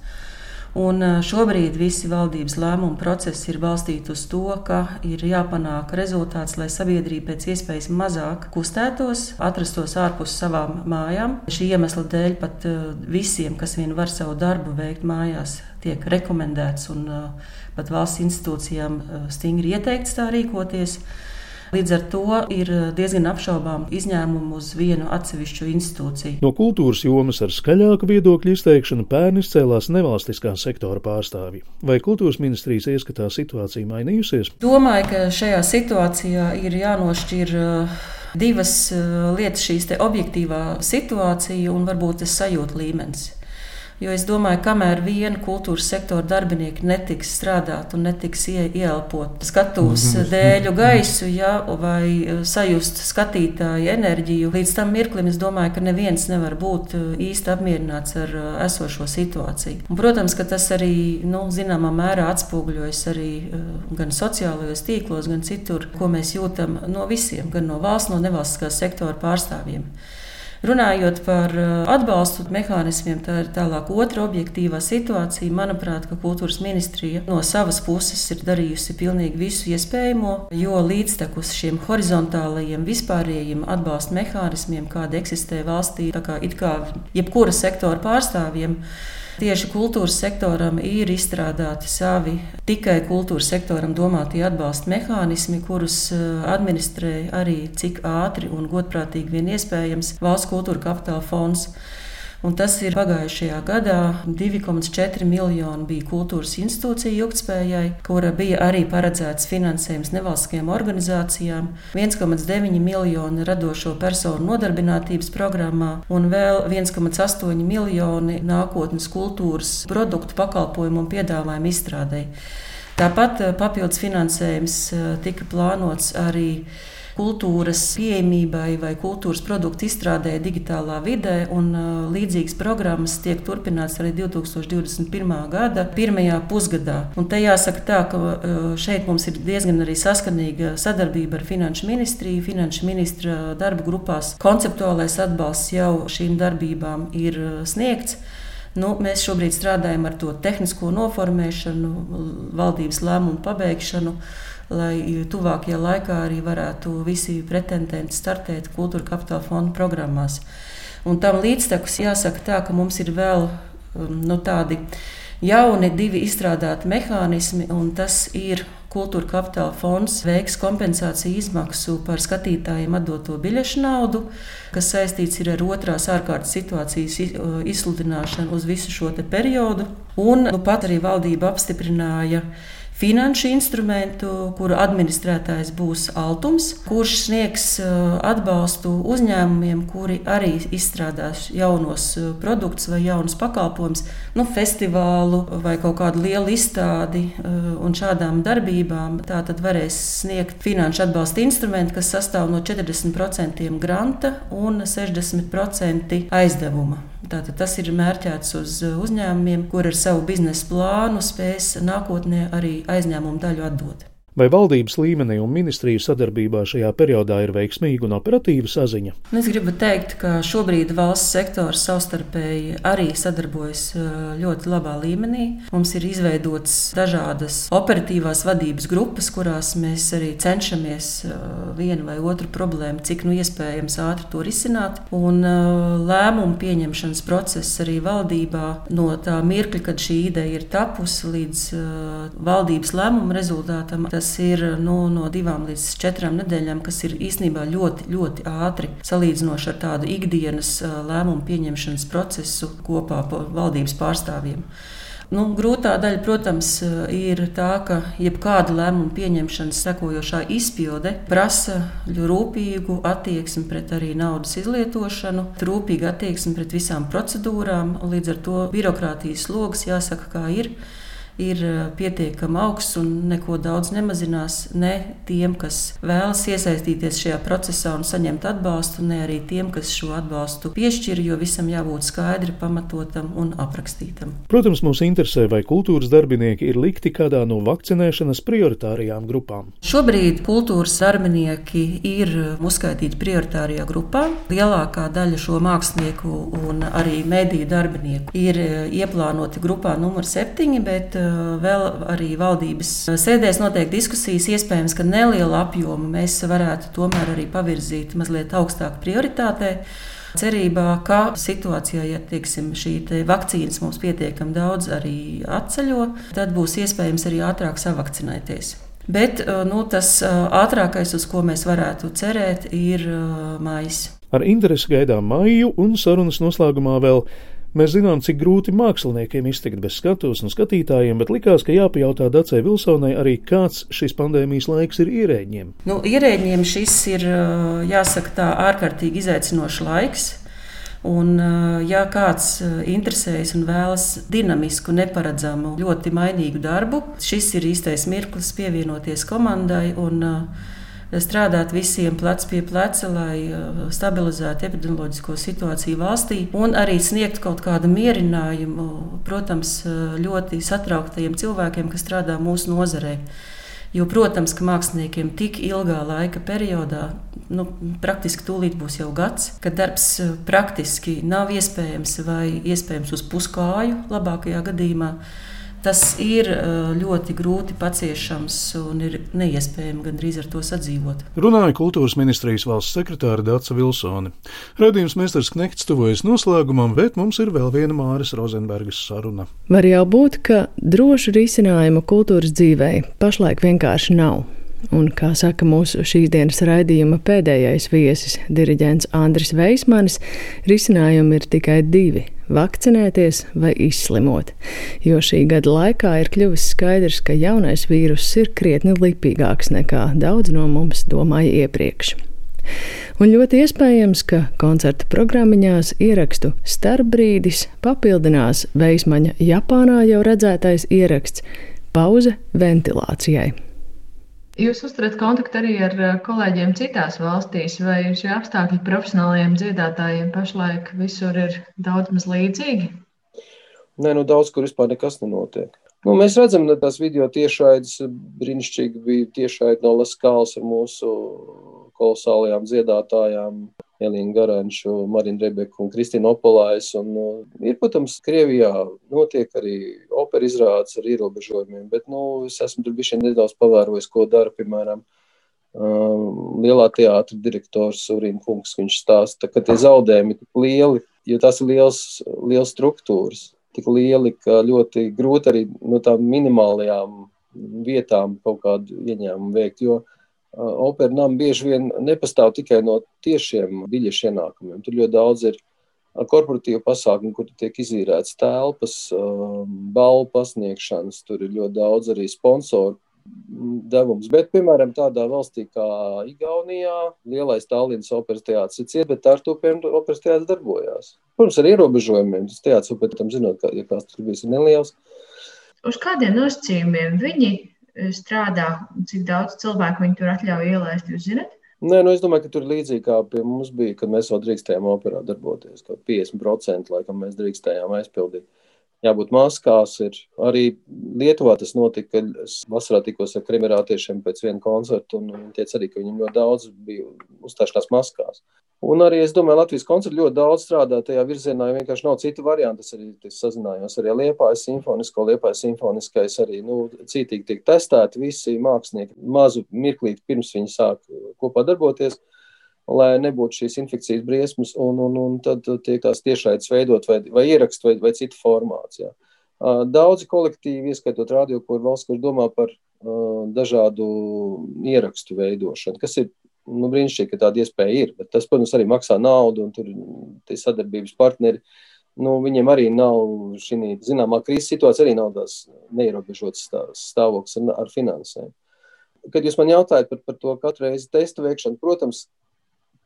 Un šobrīd visi valdības lēmumu procesi ir balstīti uz to, ka ir jāpanāk rezultāts, lai sabiedrība pēc iespējas mazāk kustētos, atrastos ārpus savām mājām. Šī iemesla dēļ pat visiem, kas vien var savu darbu veikt mājās, tiek rekomendēts un pat valsts institūcijām stingri ieteikts tā rīkoties. Līdz ar to ir eh, diezgan apšaubām izņēmumu uz vienu atsevišķu institūciju. No kultūras jomas ar skaļāku viedokļu izteikšanu pērn izcēlās nevalstiskā sektora pārstāvji. Vai kultūras ministrijas ieskatā situācija mainījusies? Domāju, ka šajā situācijā ir jānošķir eh, divas eh, lietas, šīs objektīvā situācija un varbūt tas sajūta līmenis. Jo es domāju, ka kamēr viena kultūras sektora darbinieki netiks strādāt un netiks ieelpot skatuves mhm. dēļu gaisu, ja, vai e, sajust skatītāju enerģiju, līdz tam mirklim es domāju, ka neviens nevar būt e, īsti apmierināts ar e, esošo situāciju. Un, protams, ka tas arī nu, zināmā mērā atspoguļojas arī gan sociālajos tīklos, gan citur, ko mēs jūtam no visiem, gan no valsts, no nevalstiskās sektora pārstāvjiem. Runājot par uh, atbalstu mehānismiem, tā ir tālāk otra objektīvā situācija. Manuprāt, ka kultūras ministrija no savas puses ir darījusi pilnīgi visu iespējamo, jo līdztekus šiem horizontālajiem, vispārējiem atbalsta mehānismiem, kādi eksistē valstī, tā kā it kā jebkura sektora pārstāvjiem, Tieši kultūras sektoram ir izstrādāti savi tikai kultūras sektoram domātie atbalsta mehānismi, kurus eh, administrē arī cik ātri un godprātīgi vien iespējams valsts kultūra kapitāla fonds. Un tas ir pagājušajā gadā 2,4 miljoni bija kultūras institūcija ilgspējai, kura bija arī paredzēts finansējums nevalstiskajām organizācijām, 1,9 miljoni radošo personu nodarbinātības programmā un vēl 1,8 miljoni nākotnes kultūras produktu pakalpojumu un piedāvājumu izstrādēji. Tāpat papildus finansējums eh, tika plānots arī kultūras pieejamībai vai kultūras produktu izstrādē digitālā vidē, un līdzīgas programmas tiek turpināts arī 2021. gada pirmajā pusgadā. Un te jāsaka tā, ka šeit mums ir diezgan arī saskanīga sadarbība ar Finanšu ministriju. Finanšu ministra darba grupās konceptuālais atbalsts jau šīm darbībām ir sniegts. Nu, mēs šobrīd strādājam ar to tehnisko noformēšanu, valdības lēmumu pabeigšanu lai tuvākajā laikā arī varētu visi pretendenti startēt kultūra kapitāla fonda programmās. Un tam līdztekus jāsaka tā, ka mums ir vēl um, nu, tādi jauni divi izstrādāti mehānismi, un tas ir Kultūra kapitāla fonds veiks kompensāciju izmaksu par skatītājiem atdoto biļešu naudu, kas saistīts ar otrās ārkārtas situācijas uh, izsludināšanu uz visu šo periodu. Un nu, pat arī valdība apstiprināja finanšu instrumentu, kuru administrētājs būs Altums, kurš sniegs uh, atbalstu uzņēmumiem, kuri arī izstrādās jaunos uh, produktus vai jaunus pakalpojumus, nu, festivālu vai kaut kādu lielu izstādi uh, un šādām darbībām. Tā tad varēs sniegt finanšu atbalsta instrumentu, kas sastāv no 40% granta un 60% aizdevuma. Tātad tas ir mērķēts uz uzņēmumiem, kur ar savu biznesa plānu spēs nākotnē arī aizņēmumu daļu atdot. Vai valdības līmenī un ministriju sadarbībā šajā periodā ir veiksmīga un operatīva saziņa? Es gribu teikt, ka šobrīd valsts sektors savstarpēji arī sadarbojas ļoti labā līmenī. Mums ir izveidotas dažādas operatīvās vadības grupas, kurās mēs arī cenšamies vienu vai otru problēmu, cik nu iespējams ātri to risināt. Un lēmumu pieņemšanas process arī valdībā no tā mirkļa, kad šī ideja ir tapusi, līdz valdības lēmumu rezultātam. Tas ir nu, no divām līdz četrām nedēļām, kas ir īstenībā ļoti, ļoti ātri salīdzinoši ar tādu ikdienas lēmumu pieņemšanas procesu kopā ar valdības pārstāvjiem. Nu, grūtā daļa, protams, ir tā, ka jebkāda lēmuma pieņemšanas sekojošā izpilde prasa rūpīgu attieksmi pret arī naudas izlietošanu, rūpīgu attieksmi pret visām procedūrām. Līdz ar to birokrātijas sloks jāsaka, kā ir ir eh, pietiekami augsts un neko daudz nemazinās ne tiem, kas vēlas iesaistīties šajā procesā un saņemt atbalstu, ne arī tiem, kas šo atbalstu piešķir, jo visam jābūt skaidri pamatotam un aprakstītam. Protams, mūs interesē, vai kultūras darbinieki ir likti kādā no vakcinēšanas prioritārajām grupām. Šobrīd kultūras darbinieki ir uzskaitīti prioritārajā grupā. Lielākā daļa šo mākslinieku un arī mediju darbinieku ir eh, ieplānoti grupā numur septiņi, bet eh, vēl arī valdības sēdēs notiek diskusijas. Iespējams, ka nelielu apjomu mēs varētu tomēr arī pavirzīt mazliet augstāk prioritātē. Cerībā, ka situācijā, ja teiksim, šī vakcīnas mums pietiekami daudz arī atceļo, tad būs iespējams arī ātrāk savakcinēties. Bet nu, tas ātrākais, uz ko mēs varētu cerēt, ir maijs. Ar interesi gaidām maiju un sarunas noslēgumā vēl Mēs zinām, cik grūti māksliniekiem iztikt bez skatuves un skatītājiem, bet likās, ka jāpajautā Dacei Vilsonai arī, kāds šis pandēmijas laiks ir ierēģiem. Nu, ierēģiem šis ir, jāsaka, tā ārkārtīgi izaicinošs laiks. Un, ja kāds interesējas un vēlas dinamisku, neparedzamu, ļoti mainīgu darbu, šis ir īstais mirklis pievienoties komandai un uh, strādāt visiem plec pie pleca, lai uh, stabilizētu epidemioloģisko situāciju valstī un arī sniegt kaut kādu mierinājumu, protams, uh, ļoti satrauktajiem cilvēkiem, kas strādā mūsu nozarē. Jo, protams, ka māksliniekiem tik ilgā laika periodā, nu, praktiski tūlīt būs jau gads, kad darbs uh, praktiski nav iespējams vai iespējams uz puskāju, labākajā gadījumā. Tas ir uh, ļoti grūti paciešams un ir neiespējami gandrīz ar to sadzīvot. Runāja kultūras ministrijas valsts sekretāra Dāca Vilsone. Radījums Mēsters Knekts tuvojas noslēgumam, bet mums ir vēl viena Māras Rozenbergas saruna. Var jau būt, ka drošu risinājumu kultūras dzīvē pašlaik vienkārši nav. Un, kā saka mūsu šīs dienas raidījuma pēdējais viesis, diriģents Andris Veismanis, risinājumi ir tikai divi - vakcinēties vai izslimot. Jo šī gada laikā ir kļuvis skaidrs, ka jaunais vīruss ir krietni lipīgāks nekā daudz no mums domāja iepriekš. Un ļoti iespējams, ka koncerta programmiņās ierakstu starpbrīdis papildinās Veismaņa Japānā jau redzētais ieraksts - pauze ventilācijai. Jūs uzturat kontaktu arī ar eh, kolēģiem citās valstīs, vai šie apstākļi profesionālajiem dziedātājiem pašlaik visur ir daudz maz līdzīgi? Nē, nu daudz kur vispār nekas nenotiek. Nu, mēs redzam, ka tās video tiešraides brīnišķīgi bija tiešraide no Laskāles ar mūsu kolosālajām dziedātājām. Elīna Garanču, Marina Rebeka un Kristīna Opolājs. Un, nu, ir, protams, Krievijā notiek arī opera izrādes ar ierobežojumiem, bet nu, es esmu tur bijuši nedaudz pavērojis, ko dara, piemēram, um, lielā teātra direktors Urīna Kungs. Viņš stāsta, ka tie zaudējumi ir tik lieli, jo tās ir liels, liels struktūras, tik lieli, ka ļoti grūti arī no tām minimālajām vietām kaut kādu ieņēmumu veikt. Jo, uh, opera nama bieži vien nepastāv tikai no tiešiem biļešu ienākumiem. Tur ļoti daudz ir korporatīvu pasākumu, kur tiek izīrētas telpas, balvu pasniegšanas, tur ir ļoti daudz arī sponsoru devums. Bet, piemēram, tādā valstī kā Igaunijā, lielais Tallinas operas teātris ir ciet, bet ar to, operas teātris darbojās. Protams, ar ierobežojumiem. Tas teātris, pēc tam zinot, ka, ja kāds tur bijis neliels. Uz kādiem nosacījumiem viņi strādā, cik daudz cilvēku viņi tur atļauj ielaist, jūs zināt? Nē, nu es domāju, ka tur līdzīgi kā pie mums bija, kad mēs vēl drīkstējām operā darboties. 50% laikam mēs drīkstējām aizpildīt. Jābūt maskās. Ir. Arī Lietuvā tas notika, kad es vasarā tikos ar krimerātiešiem pēc viena koncerta, un viņi teica arī, ka viņiem ļoti daudz bija uzstāšanās maskās. Un arī es domāju, Latvijas koncerts ļoti daudz strādā tajā virzienā, jo vienkārši nav citu variantu. Es arī sazinājos arī ar Liepājas simfonisko, Liepājas simfoniskais arī nu, cītīgi tiek testēti visi mākslinieki mazu mirklīti pirms viņi sāk kopā darboties, lai nebūtu šīs infekcijas briesmas, un, un, un tad tiek tās tiešraides veidot vai, vai ierakst vai, vai citu formācijā. Daudzi kolektīvi, ieskaitot radio, kur valsts, kurš domā par dažādu ierakstu veidošanu, kas ir nu, brīnišķīgi, ka tāda iespēja ir. Bet tas, protams, arī maksā naudu, un tur tie sadarbības partneri. Nu, viņiem arī nav šī zināmā krīzes situācija, arī nav tās neierobežotas stāvoklis ar, ar finansēm. Kad jūs man jautājat par, par to katru reizi testu veikšanu, protams,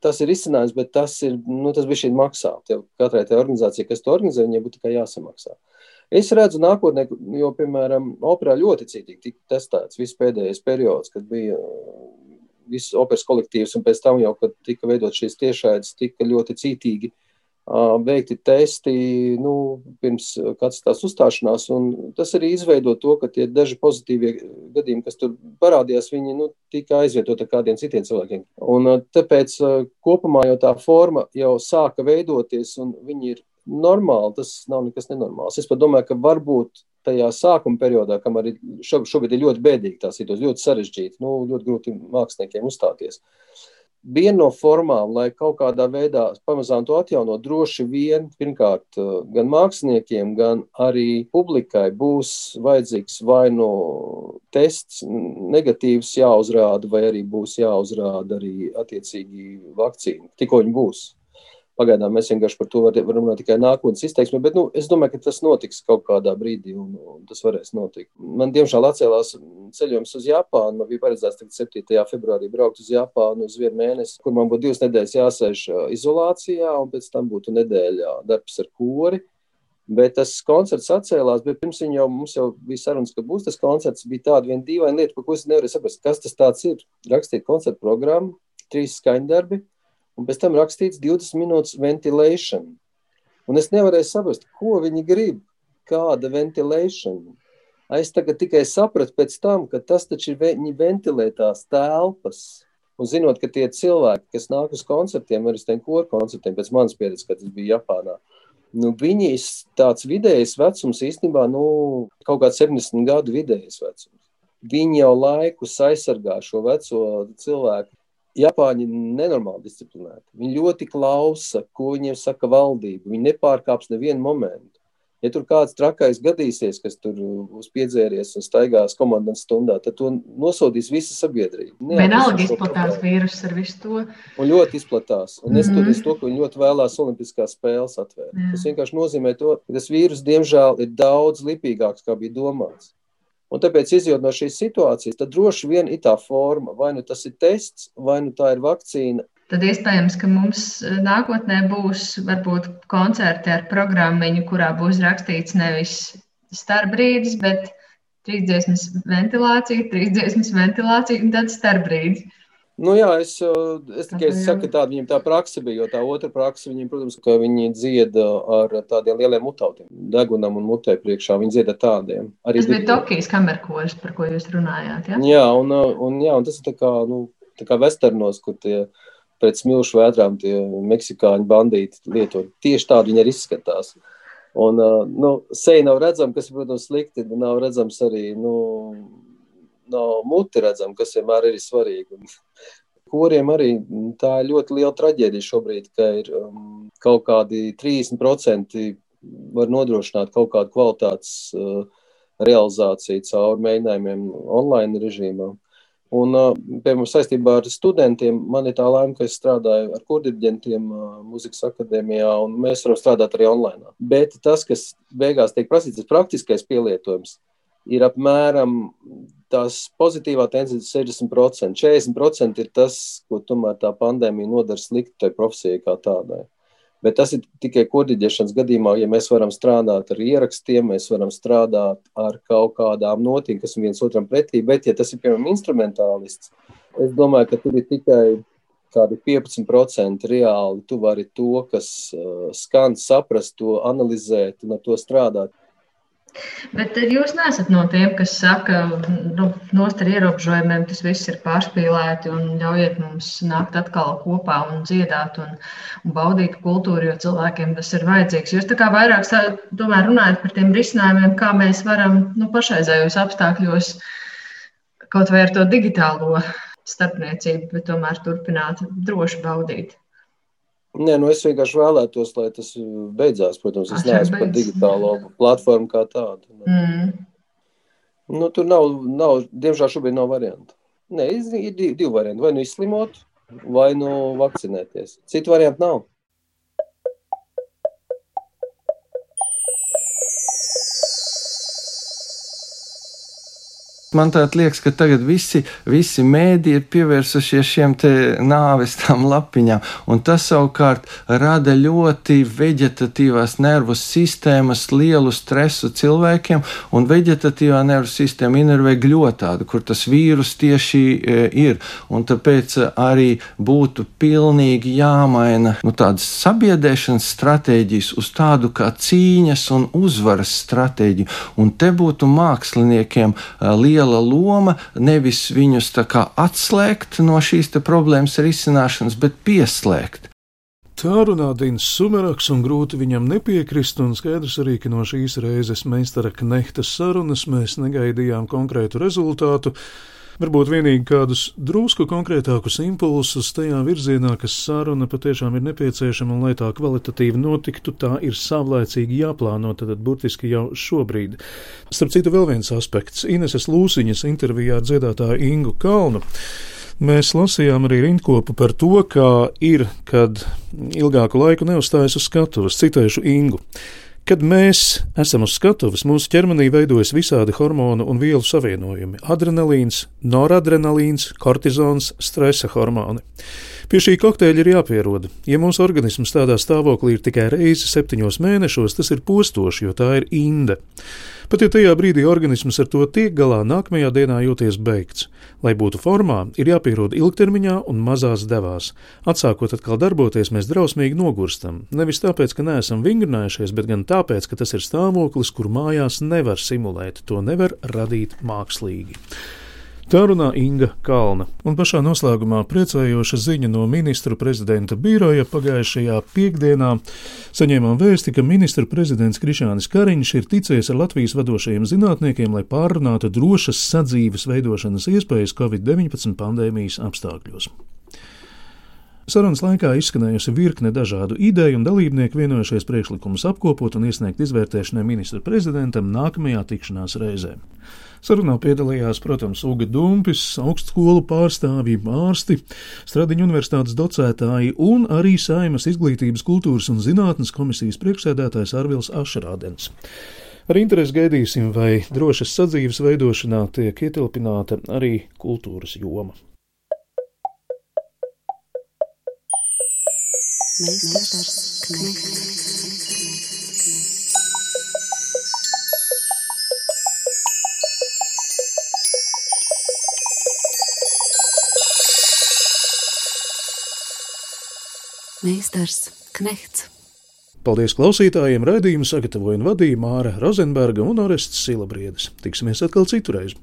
tas ir izcinājums, bet tas, ir, nu, tas bija šī maksā. Tev, katrai tai organizācijai, kas to organizē, viņai būtu tikai jāsamaksā. Es redzu nākotnē, jo, piemēram, operā ļoti cītīgi tika testēts viss pēdējais periods, kad bija viss operas kolektīvs, un pēc tam jau, kad tika veidot šīs tiešraides, tika ļoti cītīgi veikti testi nu, pirms katras tās uzstāšanās, tas arī izveido to, ka tie daži pozitīvie gadījumi, kas tur parādījās, viņi nu, tika aizvietot ar kādiem citiem cilvēkiem. Un tāpēc kopumā jau tā forma jau sāka veidoties, un viņi ir normāli, tas nav nekas nenormāls. Es pat domāju, ka varbūt tajā sākuma periodā, kam arī šobrīd ir ļoti bēdīgi tā situācija, ļoti sarežģīta, nu, ļoti grūti māksliniekiem uzstāties. Viena no formām, lai kaut kādā veidā pamazām to atjaunot, droši vien, pirmkārt, gan māksliniekiem, gan arī publikai būs vajadzīgs vai nu tests negatīvs jāuzrāda, vai arī būs jāuzrāda arī attiecīgi vakcīna, tikko viņi būs. Pagaidām mēs vienkārši par to varam runāt tikai nākotnes izteiksmē, bet nu, es domāju, ka tas notiks kaut kādā brīdī, un, un tas varēs notikt. Man, diemžēl, atcēlās ceļojums uz Japānu. Man bija paredzēts 7. februārī braukt uz Japānu uz vienu mēnesi, kur man būtu divas nedēļas jāsēž izolācijā, un pēc tam būtu nedēļa darbs ar kori. Bet tas koncerts atcēlās, bet pirms viņa jau jau bija sarunas, ka būs tas koncerts. Bija tāda viena dīvaina lieta, ko es nevarēju saprast, kas tas ir. Rakstīt koncertu programmu, trīs skaņdarbi un pēc tam rakstīts 20 minūtes ventilation. Un es nevarēju saprast, ko viņi grib, kāda ventilation. Es tagad tikai sapratu pēc tam, ka tas taču ir viņi ventilē tās telpas. Un zinot, ka tie cilvēki, kas nāk uz koncertiem, arī uz tiem koru koncertiem, pēc manas pieredzes, kad tas bija Japānā, nu, viņi tāds vidējs vecums īstenībā, nu, kaut kāds 70 gadu vidējs vecums. Viņi jau laikus aizsargā šo veco cilvēku Japāņi ir nenormāli disciplinēti. Viņi ļoti klausa, ko viņiem saka valdība. Viņi nepārkāps nevienu momentu. Ja tur kāds trakais gadīsies, kas tur būs piedzēries un staigās komandas stundā, tad to nosodīs visa sabiedrība. Vienalga izplatās vīrusu ar visu to. Un ļoti izplatās. Un neskatoties mm -hmm. to, ka viņi ļoti vēlās Olimpiskās spēles atvērt. Jā. Tas vienkārši nozīmē to, ka tas vīrus, diemžēl, ir daudz lipīgāks, kā bija domāts. Un tāpēc, izjūt no šīs situācijas, tad droši vien ir tā forma, vai nu tas ir tests, vai nu tā ir vakcīna, tad iespējams, ka mums eh, nākotnē būs varbūt koncerti ar programmiņu, kurā būs rakstīts nevis starpbrīdis, bet trīs dziesmas ventilācija, trīs dziesmas ventilācija un tad starpbrīdis. Nu, jā, es, es tikai saku, ka tāda viņam tā praksa bija, jo tā otra praksa, viņiem, protams, ka viņi dzieda ar tādiem lieliem mutautiem, degunam un mutē priekšā, viņi dzieda tādiem. Arī tas bija Tokijas kamerkoris, par ko jūs runājāt, ja? Jā, un, un, jā, un tas ir tā kā, nu, tā kā vesternos, kur tie, pret smilšu vētrām tie meksikāņu bandīti lieto. Tieši tādi viņi arī izskatās. Un, nu, seja nav redzama, kas, protams, slikti, nav redzams arī, nu, nav muti redzama, kas vienmēr ir svarīgi. Kuriem arī tā ir ļoti liela traģēdija šobrīd, ka ir um, kaut kādi 30% var nodrošināt kaut kādu kvalitātes uh, realizāciju caur mēģinājumiem online režīmā. Un, piemēram, saistībā ar studentiem, man ir tā laime, ka es strādāju ar kurdiģentiem muzikas akadēmijā, un mēs varam strādāt arī online. Bet tas, kas beigās tiek prasīts, ir praktiskais pielietojums, ir apmēram tās pozitīvā tendence 60%. 40% ir tas, ko tomēr tā pandēmija nodara slikti tai profesijai kā tādai. Bet tas ir tikai kodiģēšanas gadījumā, ja mēs varam strādāt ar ierakstiem, mēs varam strādāt ar kaut kādām notīm, kas ir viens otram pretī. Bet, ja tas ir piemēram instrumentālists, es domāju, ka tur ir tikai kādi 15% reāli. Tu vari to, kas uh, skan, saprast, to analizēt un ar to strādāt. Bet jūs neesat no tiem, kas saka, nu, nost ar ierobežojumiem, tas viss ir pārspīlēti un ļaujiet mums nākt atkal kopā un dziedāt un, un baudīt kultūru, jo cilvēkiem tas ir vajadzīgs. Jūs tā kā vairāk tomēr runājat par tiem risinājumiem, kā mēs varam nu, pašreizējos apstākļos kaut vai ar to digitālo starpniecību, bet tomēr turpināt droši baudīt. Nē, nu es vienkārši vēlētos, lai tas beidzās. Protams, es neesmu par digitālo platformu kā tādu. Mm. Nu, tur nav, nav, diemžēl šobrīd nav variantu. Nē, ir divi varianti. Vai nu izslimot, vai nu vakcinēties. Citu variantu nav. Man liekas, ka tagad visi, visi mēdī ir pievērsušies šiem nāves tām lapiņām, un tas savukārt rada ļoti veģetatīvās nervu sistēmas lielu stresu cilvēkiem, un veģetatīvā nervu sistēma inervē gļotādu, kur tas vīrus tieši e, ir, un tāpēc arī būtu pilnīgi jāmaina nu, tādas sabiedrēšanas stratēģijas uz tādu kā cīņas un uzvaras stratēģiju, un te būtu māksliniekiem e, liela liela loma nevis viņus atslēgt no šīs problēmas risināšanas, bet pieslēgt. Tā runā Dīns Sumeraks, un grūti viņam nepiekrist, un skaidrs arī, ka no šīs reizes meistara knehta sarunas mēs negaidījām konkrētu rezultātu, Varbūt vienīgi kādus drusku konkrētākus impulsus tajā virzienā, kas saruna patiešām ir nepieciešama, un lai tā kvalitatīvi notiktu, tā ir savlaicīgi jāplāno, tad burtiski jau šobrīd. Starp citu, vēl viens aspekts - Ineses Lūsiņas intervijā ar dziedātāju Ingu Kalnu. Mēs lasījām arī rindkopu par to, kā ir, kad ilgāku laiku neuzstājas uz skatuves. Citēšu Ingu. Kad mēs esam uz skatuves, mūsu ķermenī veidojas visādi hormonu un vielu savienojumi - adrenalīns, noradrenalīns, kortizons, stresa hormoni. Pie šī kokteļa ir jāpierod. Ja mūsu organisms tādā stāvoklī ir tikai reizi septiņos mēnešos, tas ir postoši, jo tā ir inde. Pat ja tajā brīdī organisms ar to tiek galā, nākamajā dienā jūties beigts. Lai būtu formā, ir jāpierod ilgtermiņā un mazās devās. Atsākot atkal darboties, mēs drausmīgi nogurstam. Nevis tāpēc, ka neesam vingrinājušies, bet gan tāpēc, ka tas ir stāvoklis, kur mājās nevar simulēt, to nevar radīt mākslīgi. Tā runā Inga Kalna. Un pašā noslēgumā priecējoša ziņa no ministru prezidenta biroja pagājušajā piekdienā saņēmām vēsti, ka ministra prezidents Krišānis Kariņš ir ticējis ar Latvijas vadošajiem zinātniekiem, lai pārunātu drošas sadzīves veidošanas iespējas Covid-19 pandēmijas apstākļos. Sarunas laikā izskanējusi virkne dažādu ideju, un dalībnieki vienojušies priekšlikumus apkopot un iesniegt izvērtēšanai ministra prezidentam nākamajā tikšanās reizē. Sarunā piedalījās, protams, Uga Dumpis, augstskolu pārstāvji, ārsti, Stradiņu universitātes docētāji un arī Saimas izglītības, kultūras un zinātnes komisijas priekšsēdētājs Arvils Ašrādens. Ar interesi gaidīsim, vai drošas sadzīves veidošanā tiek ietilpināta arī kultūras joma. Meistars Knechts. Meistars Knehts. Paldies klausītājiem! Raidījumu sagatavoja un vadīja Māra Rozenberga un Orests Silabriedis. Tiksimies atkal citurreiz!